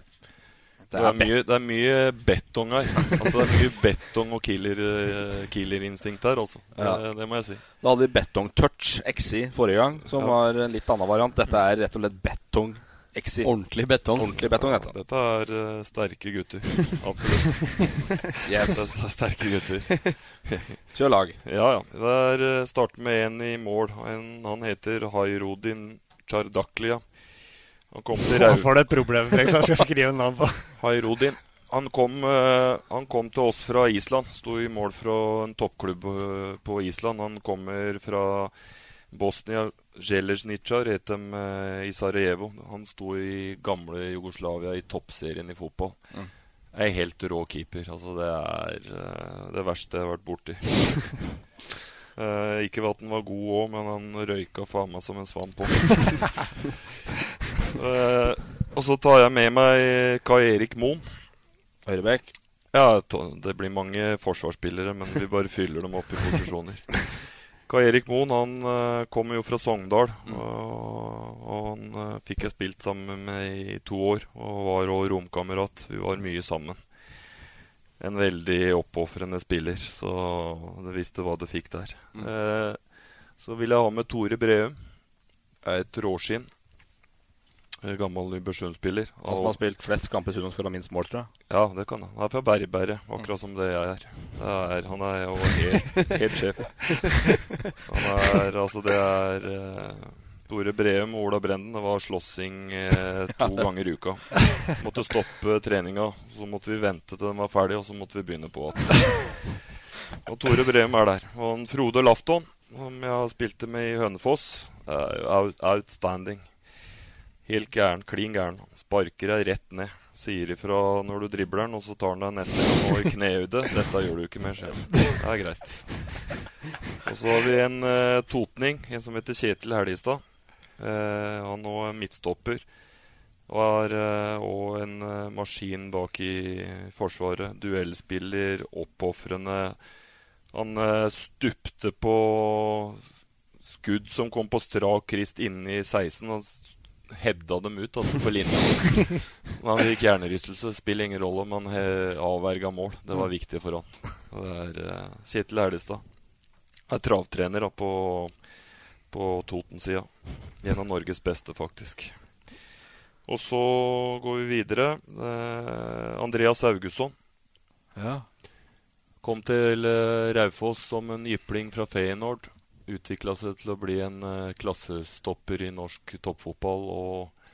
Det
Det
er
mye, det er mye betong her. Altså Det er mye betong og killer, eh, killerinstinkt her, altså. Det,
Ja.
det må jeg si.
Da hadde vi Betong Touch XI forrige gang, som
Ja.
var en litt annen variant. Dette er rett og slett Betong XI.
Ordentlig betong.
Ordentlig betong, dette.
Dette er uh, sterke gutter. Absolutt. (laughs)
Yes.
Det er sterke gutter. (laughs)
Kjør lag.
Ja, ja. Det er eh, starter med en i mål. En, han heter Hairodin Chardaklia. Han kom til Rau...
får du et problem for jeg skal skrive navn på? (laughs)
Hairodin. Han kom, uh, han kom til oss fra Island. Sto i mål fra en toppklubb eh, på Island. Han kommer fra Bosnia Jeleznicar het dem eh, i Sarajevo. Han sto i gamle Jugoslavia i toppserien i fotball.
Mm.
Er helt rå keeper. Altså, det er eh, det verste jeg har vært borti. (laughs) Eh, ikke at han var god òg, men han røyka faen meg som en svan på. (laughs) Eh, og så tar jeg med meg Kai Erik Moen.
Høyrebekk.
Ja, det blir mange forsvarsspillere, men vi bare fyller dem opp i posisjoner. (laughs) Kai Erik Moen han eh, kommer jo fra Sogndal, og, og han eh, fikk jeg spilt sammen med i to år. Og var òg romkamerat. Vi var mye sammen. En veldig oppofrende spiller, så du visste hva du fikk der. Eh, så vil jeg ha med Tore Breum. Er et råskinn. Eh, Gammel Nybergsund-spiller.
Han som har spilt flest kamper i Sunnaas for å ha minst mål, tror jeg.
Ja, det kan han. Han er fra Bergbæret, akkurat som det jeg er. Det er han er jo helt, helt sjef. Han er altså Det er eh, Tore Breum og Ola Brenden. Det var slåssing eh, to (laughs) ganger i uka. Måtte stoppe treninga, så måtte vi vente til den var ferdig, og så måtte vi begynne på igjen. Og Tore Breum er der. Og Frode Lafton, som jeg spilte med i Hønefoss, er outstanding. Helt gæren, klin gæren. Sparker deg rett ned. Sier ifra når du dribler den, og så tar han deg neste gang i knehudet. Dette gjør du ikke mer, sier. Det er greit. Og så har vi en uh, totning, en som heter Kjetil Helgestad. Uh, han er midtstopper. Og er eh, og en maskin bak i Forsvaret. Duellspiller, oppofrende. Han stupte på skudd som kom på strak krist inne i 16. Han heada dem ut altså på linja. (laughs) Han fikk hjernerystelse. Spiller ingen rolle, men han avverga mål. Det var viktig for han. Og det er eh, Kjetil Elestad. Er travtrener da, på, på Toten-sida. En av Norges beste, faktisk. Og så går vi videre. Eh, Andreas Augustsson.
Ja.
Kom til eh, Raufoss som en jypling fra Feyenoord. Utvikla seg til å bli en eh, klassestopper i norsk toppfotball. Og,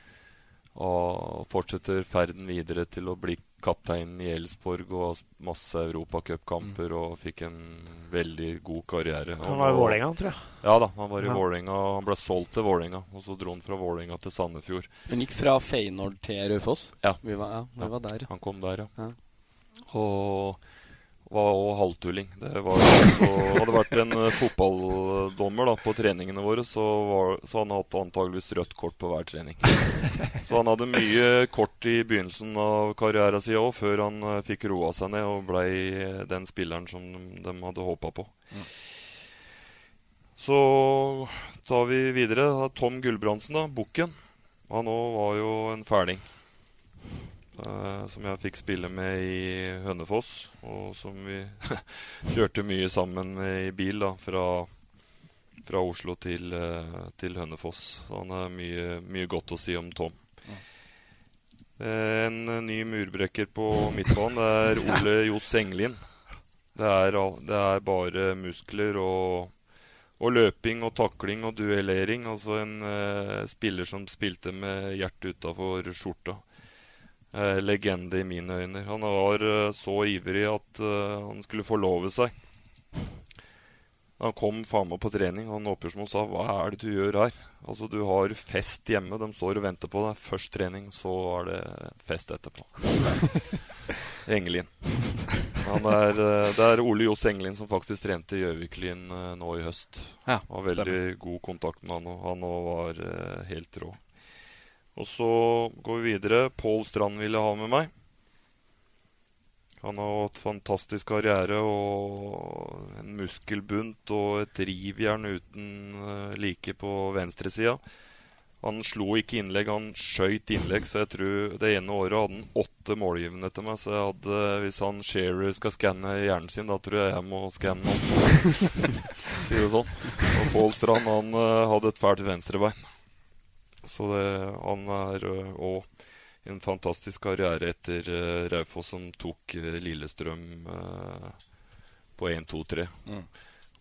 og fortsetter ferden videre til å bli kaptein i Elsborg og har masse europacupkamper og fikk en veldig god karriere.
Han var i Vålerenga, tror jeg.
Ja da, han var i
Ja.
Vålinga, Han ble solgt til Vålerenga, og så dro han fra Vålerenga til Sandefjord.
Han gikk fra Feyenoord til Raufoss?
Ja.
Vi var, ja, vi var der.
Han kom der, ja.
Ja.
Og var også halvtulling. Det var, så, hadde vært en eh, fotballdommer da, på treningene våre, så, var, så han hadde antageligvis rødt kort på hver trening. (laughs) Så han hadde mye kort i begynnelsen av karrieren sin òg, før han eh, fikk roa seg ned og blei eh, den spilleren som de, de hadde håpa på. Så tar vi videre. Tom Gulbrandsen, da, Bukken. Han òg var jo en fæling. Eh, som jeg fikk spille med i Hønefoss, og som vi (laughs) kjørte mye sammen med i bil da, fra, fra Oslo til, eh, til Hønefoss. Så han har mye, mye godt å si om Tom. Eh, en ny murbrekker på midtbanen det er Ole Johs Englin. Det er, det er bare muskler og, og løping og takling og duellering. Altså en eh, spiller som spilte med hjertet utafor skjorta. Eh, legende i mine øyne. Han var eh, så ivrig at eh, han skulle forlove seg. Han kom faen meg på trening, og han Åpjørsmo sa 'Hva er det du gjør her?' Altså, du har fest hjemme, de står og venter på deg. Først trening, så er det fest etterpå. (laughs) Engelin. Han er, det er Ole Johs Engelin som faktisk trente Gjøviklyn nå i høst.
Ja,
Har veldig god kontakt med han, og han var helt rå. Og så går vi videre. Pål Strand ville ha med meg. Han har hatt fantastisk karriere og en muskelbunt og et rivjern uten eh, like på venstresida. Han slo ikke innlegg, han skøyt innlegg, så jeg tror det ene året hadde han åtte målgivende til meg. Så jeg hadde, hvis han Shearer skal skanne hjernen sin, da tror jeg jeg må skanne han. (laughs) Sier det sånn. Og Pål Strand han eh, hadde et fælt venstrebein. Så det, han er òg en fantastisk karriere etter uh, Raufoss, som tok eh, Lillestrøm på 1-2-3.
Mm.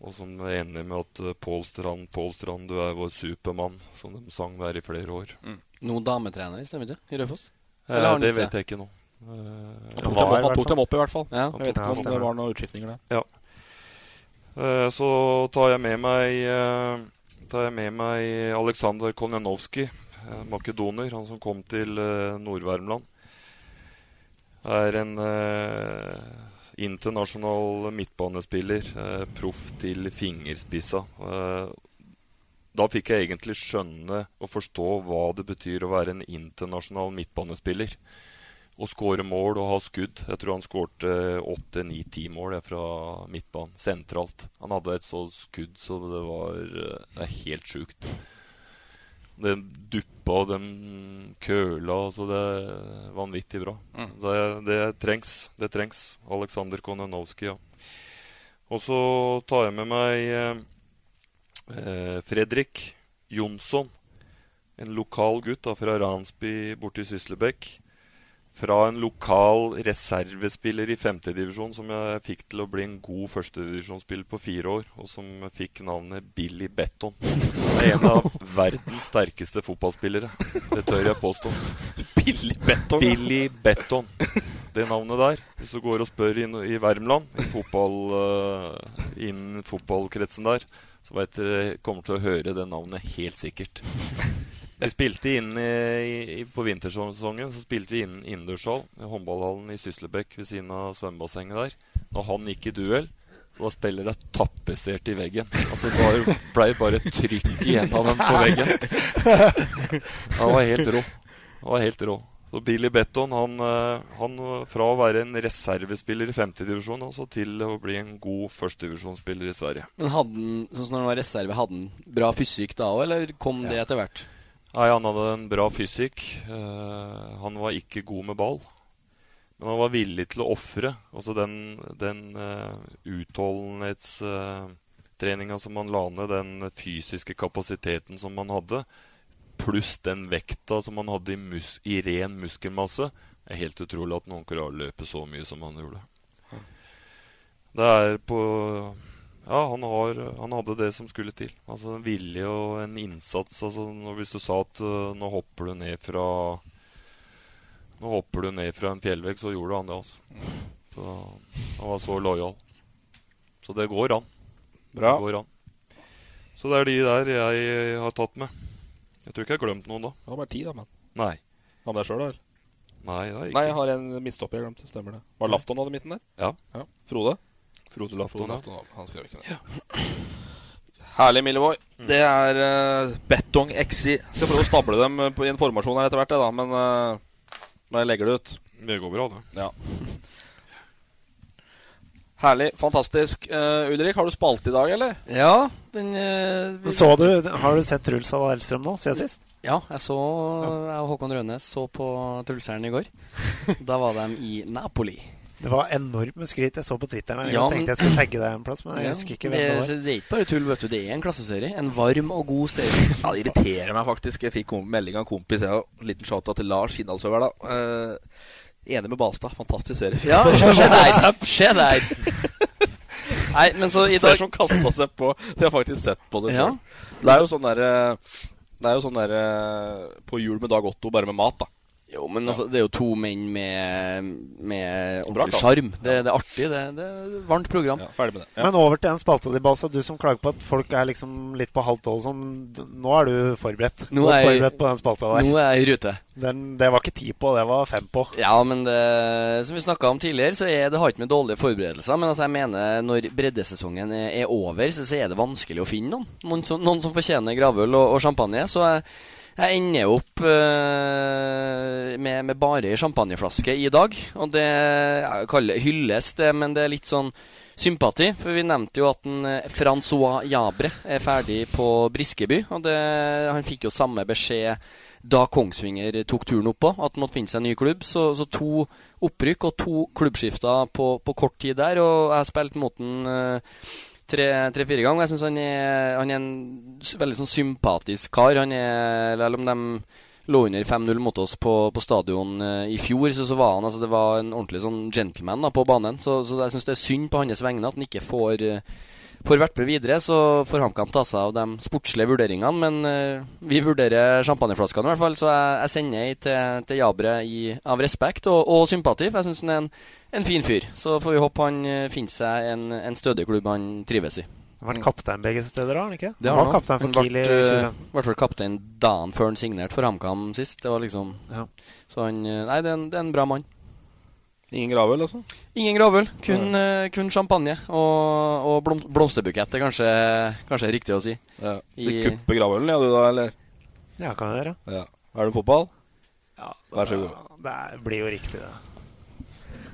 Og som er enig med at uh, Pål Strand, Pål Strand, du er vår supermann, som de sang der i flere år.
Noen dametrener, stemmer ikke? I Raufoss?
Eh, det vet jeg ikke nå. Uh,
Han han tok dem opp, i hvert fall.
Ja.
Jeg vet ikke om det var noen utskiftninger der.
Ja. Uh, så tar jeg med meg eh, tar jeg med meg Aleksandr Koljanovskij, eh, makedoner. Han som kom til eh, Nord-Värmland. Er en eh, internasjonal midtbanespiller. Eh, proff til fingerspissa. Da fikk jeg egentlig skjønne og forstå hva det betyr å være en internasjonal midtbanespiller. Å skåre mål og ha skudd. Jeg tror han skårte åtte, ni, ti mål fra midtbanen. Sentralt. Han hadde et så skudd så det var eh, det er helt sjukt. Den duppa og den køla så Det er vanvittig bra.
Mm.
Det, det trengs. Det trengs. Aleksandr Konjanovskij, ja. Og så tar jeg med meg eh, eh, Fredrik Jonsson. En lokal gutt da, fra Ransby borti Syslebekk. Fra en lokal reservespiller i femtedivisjon som jeg fikk til å bli en god førstedivisjonsspiller på fire år, og som fikk navnet Billy Betton. En av verdens sterkeste fotballspillere. Det tør jeg påstå.
Billy Betton?
Billy Betton. Det navnet der. Hvis du går og spør i, i Värmland, i fotball, uh, innen fotballkretsen der, så vet dere kommer til å høre det navnet helt sikkert. Vi spilte inn i, i, På vintersesongen så spilte vi inn innendørshall i håndballhallen i Syslebekk ved siden av svømmebassenget der. Når han gikk i duell, så var spillere tapetsert i veggen. Altså Det blei bare trykk igjen av dem på veggen. Han var helt rå. Han var helt rå. Så Billy Betton, han, han fra å være en reservespiller i femtedivisjon altså til å bli en god førstedivisjonsspiller i Sverige.
Men hadde han, sånn som når han var reserve, hadde han bra fysikk da òg, eller kom det etter hvert?
Nei, han hadde en bra fysikk. Uh, han var ikke god med ball. Men han var villig til å ofre. Altså den, den uh, utholdenhetstreninga uh, som han la ned, den fysiske kapasiteten som han hadde, pluss den vekta som han hadde i, mus i ren muskelmasse, det er helt utrolig at noen klarer å løpe så mye som han gjorde. Det er på ja, han, har, han, hadde det som skulle til. Altså En vilje og en innsats. Altså når, Hvis du sa at uh, nå hopper du ned fra Nå hopper du ned fra en fjellvegg, så gjorde han det. altså. Så, han var så lojal. Så det går an.
Bra.
Det går an. Så det er de der jeg har tatt med. Jeg tror ikke jeg har glemt noen da.
Det var bare ti, da, men.
Nei.
Hva med deg sjøl, da?
Nei, det er ikke.
Nei, jeg har en midtstopper jeg glemte. Stemmer det. Var Lafton hadde midten der?
Ja.
ja. Frode?
Frode Lafton.
Han skrev ikke det. Ja. (clears throat) Herlig, Milleboy. Mm. Det er uh, Betong XI. Skal prøve å stable dem på, i en formasjon her etter hvert, da, men uh, når jeg legger det ut
Det går bra, det.
Ja. Herlig. Fantastisk. Uh, Ulrik, har du spalt i dag, eller?
Ja. Den, vi...
Så du, Har du sett Truls av Elstrøm nå, siden sist?
Ja, jeg så jeg og Håkon Rønes så på Trulseren i går. da var de i Napoli.
Det var enorme skryt jeg så på Twitter. Jeg ja, tenkte jeg skulle tagge deg en plass, men jeg ja, husker ikke hvem det,
det var. Det er ikke bare tull, vet du. Det er en klasseserie. En varm og god serie.
ja, Det irriterer meg faktisk. Jeg fikk melding av en kompis. Jeg òg. liten shout til Lars Hindalsøver, da. Uh, enig med Balstad. Fantastisk serie.
Ja, se der. Se der. Nei, men så i dag
Flere som kasta seg på. De har faktisk sett på det sjøl. Ja. Det er jo sånn derre det er jo sånn der På jul med Dag Otto, bare med mat, da.
Jo, men altså, det er jo to menn med, med ordentlig sjarm. Det, det, er artig. Det, det er et varmt program.
Ja, ferdig med det. Ja.
Men over til en spalte di, Balsa. Du som klager på at folk er liksom litt på halvt tolv. Nå er du forberedt.
Nå er,
jeg, forberedt på den spalta der.
Nå er jeg i rute.
Den, det var ikke ti på, det var fem på.
Ja, men det, som vi snakka om tidligere, så er det har ikke med dårlige forberedelser. Men altså, jeg mener når breddesesongen er, er over, så, så, er det vanskelig å finne noen. Noen som, noen som fortjener gravøl og, og champagne. Så jeg jeg ender opp uh, med, med, bare champagneflaske i dag. Og det jeg kaller hylles, det, men det er litt sånn sympati. For vi nevnte jo at en, uh, Francois Jabre er ferdig på Briskeby. Og det, han fikk jo samme beskjed da Kongsvinger tok turen oppå, at han måtte finne seg en ny klubb. Så, så to opprykk og to klubbskifter på, på, kort tid der. Og jeg spilte mot den uh, tre-fire tre, ganger. Jeg syns han, han, er en veldig sånn sympatisk kar. Han er, Selv om de lå under 5-0 mot oss på, på stadion uh, i fjor, så, så, var han altså, det var en ordentlig sånn gentleman da, på banen. Så, så jeg syns det er synd på hans vegne at han ikke får uh, får Vertbø videre, så får HamKam ta seg av de sportslige vurderingene. Men uh, vi vurderer champagneflaskene i hvert fall, så jeg, jeg sender ei til, til Jabre i, av respekt og, og sympati. For jeg syns han er en, en, fin fyr. Så får vi håpe han uh, finner seg en, en stødig klubb han trives i.
Han har vært kaptein begge steder, har han ikke?
Det
han
har
var
han.
kaptein
Han
for Kiel i
eh,
25.
i hvert fall kaptein dagen før han signerte for HamKam sist. Det var liksom
Ja.
Så han eh, Nei, det er en, det er en bra mann.
Ingen gravøl, altså?
Ingen gravøl, kun, eh, kun champagne. Og, og blom, blomsterbukett er kanskje, kanskje riktig å si.
Ja. Du
I-
kupper gravølen, ja, du da, eller?
Ja, kan jeg gjøre.
Ja. Er det fotball?
Ja,
Vær så god.
Det blir jo riktig, det.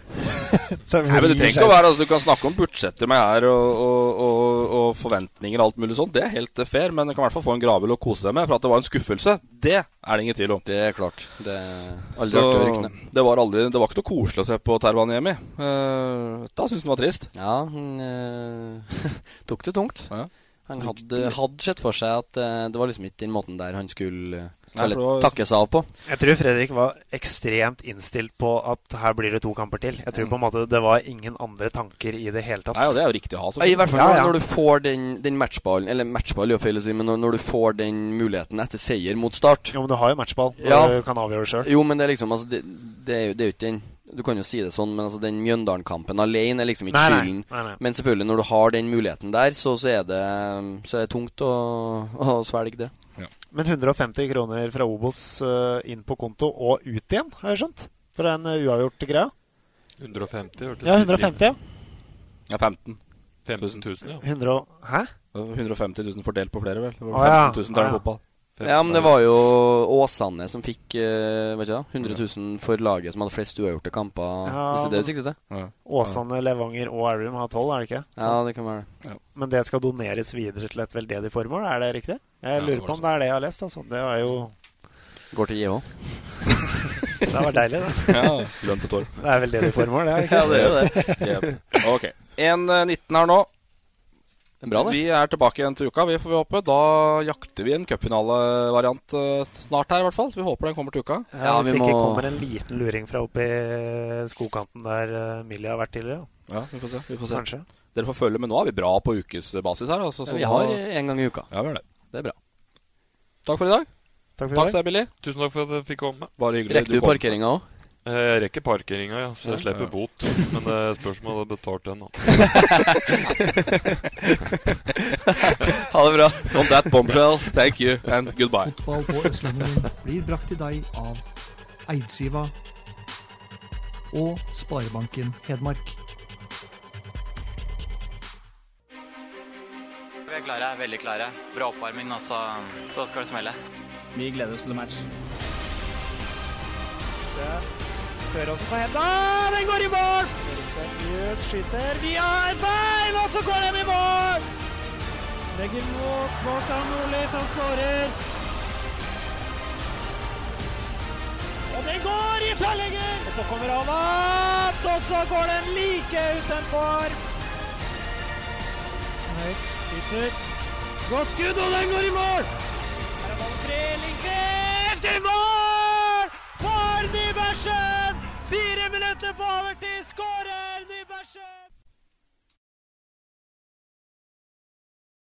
(laughs)
Nei, men Det trenger ikke å være altså, Du kan snakke om budsjetter med her og, og, og, og forventninger og alt mulig sånt. Det er helt eh, fair, men du kan i hvert fall få en gravøl å kose deg med. For at det var en skuffelse, det er det ingen tvil om.
Det er klart. Det er aldri
Så, det var aldri Det var ikke noe koselig å se på Tervaniemi. Uh, da syns han det var trist.
Ja, han uh, (laughs) tok det tungt.
Ja.
Han hadde, hadde sett for seg at uh, det var liksom ikke den måten der han skulle eh, eller, takke seg av på.
Jeg tror Fredrik var ekstremt innstilt på at her blir det to kamper til. Jeg tror på en måte det var ingen andre tanker i det hele tatt.
Nei, og det er jo riktig å ha.
I hvert fall
Ja,
når,
ja.
når du får den, den matchballen Eller matchball er jo feil å si, men når, når du får den muligheten etter seier mot Start
Jo, men du har jo matchball. og
Ja.
Du kan avgjøre det sjøl.
Jo, men det er liksom altså, det, det, er jo, det er ikke den Du kan jo si det sånn, men altså, den Mjøndalen-kampen alene er liksom ikke
nei.
skylden.
Nei, nei.
Men selvfølgelig, når du har den muligheten der, så, så, er, det, så er det tungt å, å svelge det.
Men 150 kroner fra Obos eh, inn på konto og ut igjen, har jeg skjønt? For en uh, uavgjort greie.
150, hørtes
Ja, 150, ja.
Ja, 15.
15 000, ja.
100 Hæ?
150 000 fordelt på flere, vel? Det var 15 000 tar
Å, ja.
fotball.
Ja, men det var jo Åsane som fikk uh, vet ikke, da, 100 000 for laget som hadde flest uavgjorte kamper.
Ja,
hvis det er det du sikter til?
Ja.
Åsane, Levanger og Elverum har 12, er det ikke?
Ja, det kan være det.
Men det skal doneres videre til et veldedig formål, er det riktig? Jeg
Ja,
lurer på om det er det jeg har lest. Altså. Det er jo
Går til JH. (laughs) (laughs)
Det var deilig, det.
Ja, lønn til Torp.
Det er veldedig formål, det er det ikke?
Ja, det er jo det. (laughs)
Yep. Ok. 1.19 her nå.
Er bra, det.
Vi er tilbake igjen til uka, vi får vi håpe. Da jakter vi en cupfinalevariant uh, snart her, i hvert fall. Så vi håper den kommer til uka.
Ja,
Ja,
hvis det
må...
ikke kommer en liten luring fra oppi skogkanten der uh, Millie har vært tidligere.
Ja, vi får se. Vi får se.
Kanskje.
Dere får følge med nå. Er vi bra på ukesbasis her? Altså, så
Vi har en gang i uka.
Ja, vi har det.
Det er bra.
Takk for i dag.
Takk for
Takk
i
til deg, Billy.
Tusen takk for at jeg fikk komme.
Bare hyggelig.
Rekker du parkeringa òg?
Eh, Jeg rekker parkeringa, ja, så jeg slipper
Ja.
bot. Men det er spørsmål om jeg har betalt den, da.
Ha det bra.
On that bombshell, thank you and goodbye.
Fotball på Østlandet blir brakt til deg av Eidsiva og Sparebanken Hedmark.
Vi er klare, veldig klare. Bra oppvarming, og så, så skal det smelle.
Vi gleder oss til match.
Før oss på henda, den går i mål! seriøst, Jøs skyter via et bein, og så går den i mål! Legger mot Kvartan Nordli, som skårer. Og den går i tverrlegger! Og så kommer han opp, og så går den like utenfor. Høyt, skyter. Godt skudd, og den går i mål! Her er ballen fri, Lindqvist i mål! for Nybergsen! Fire minutter på overtid skårer Nybergsen!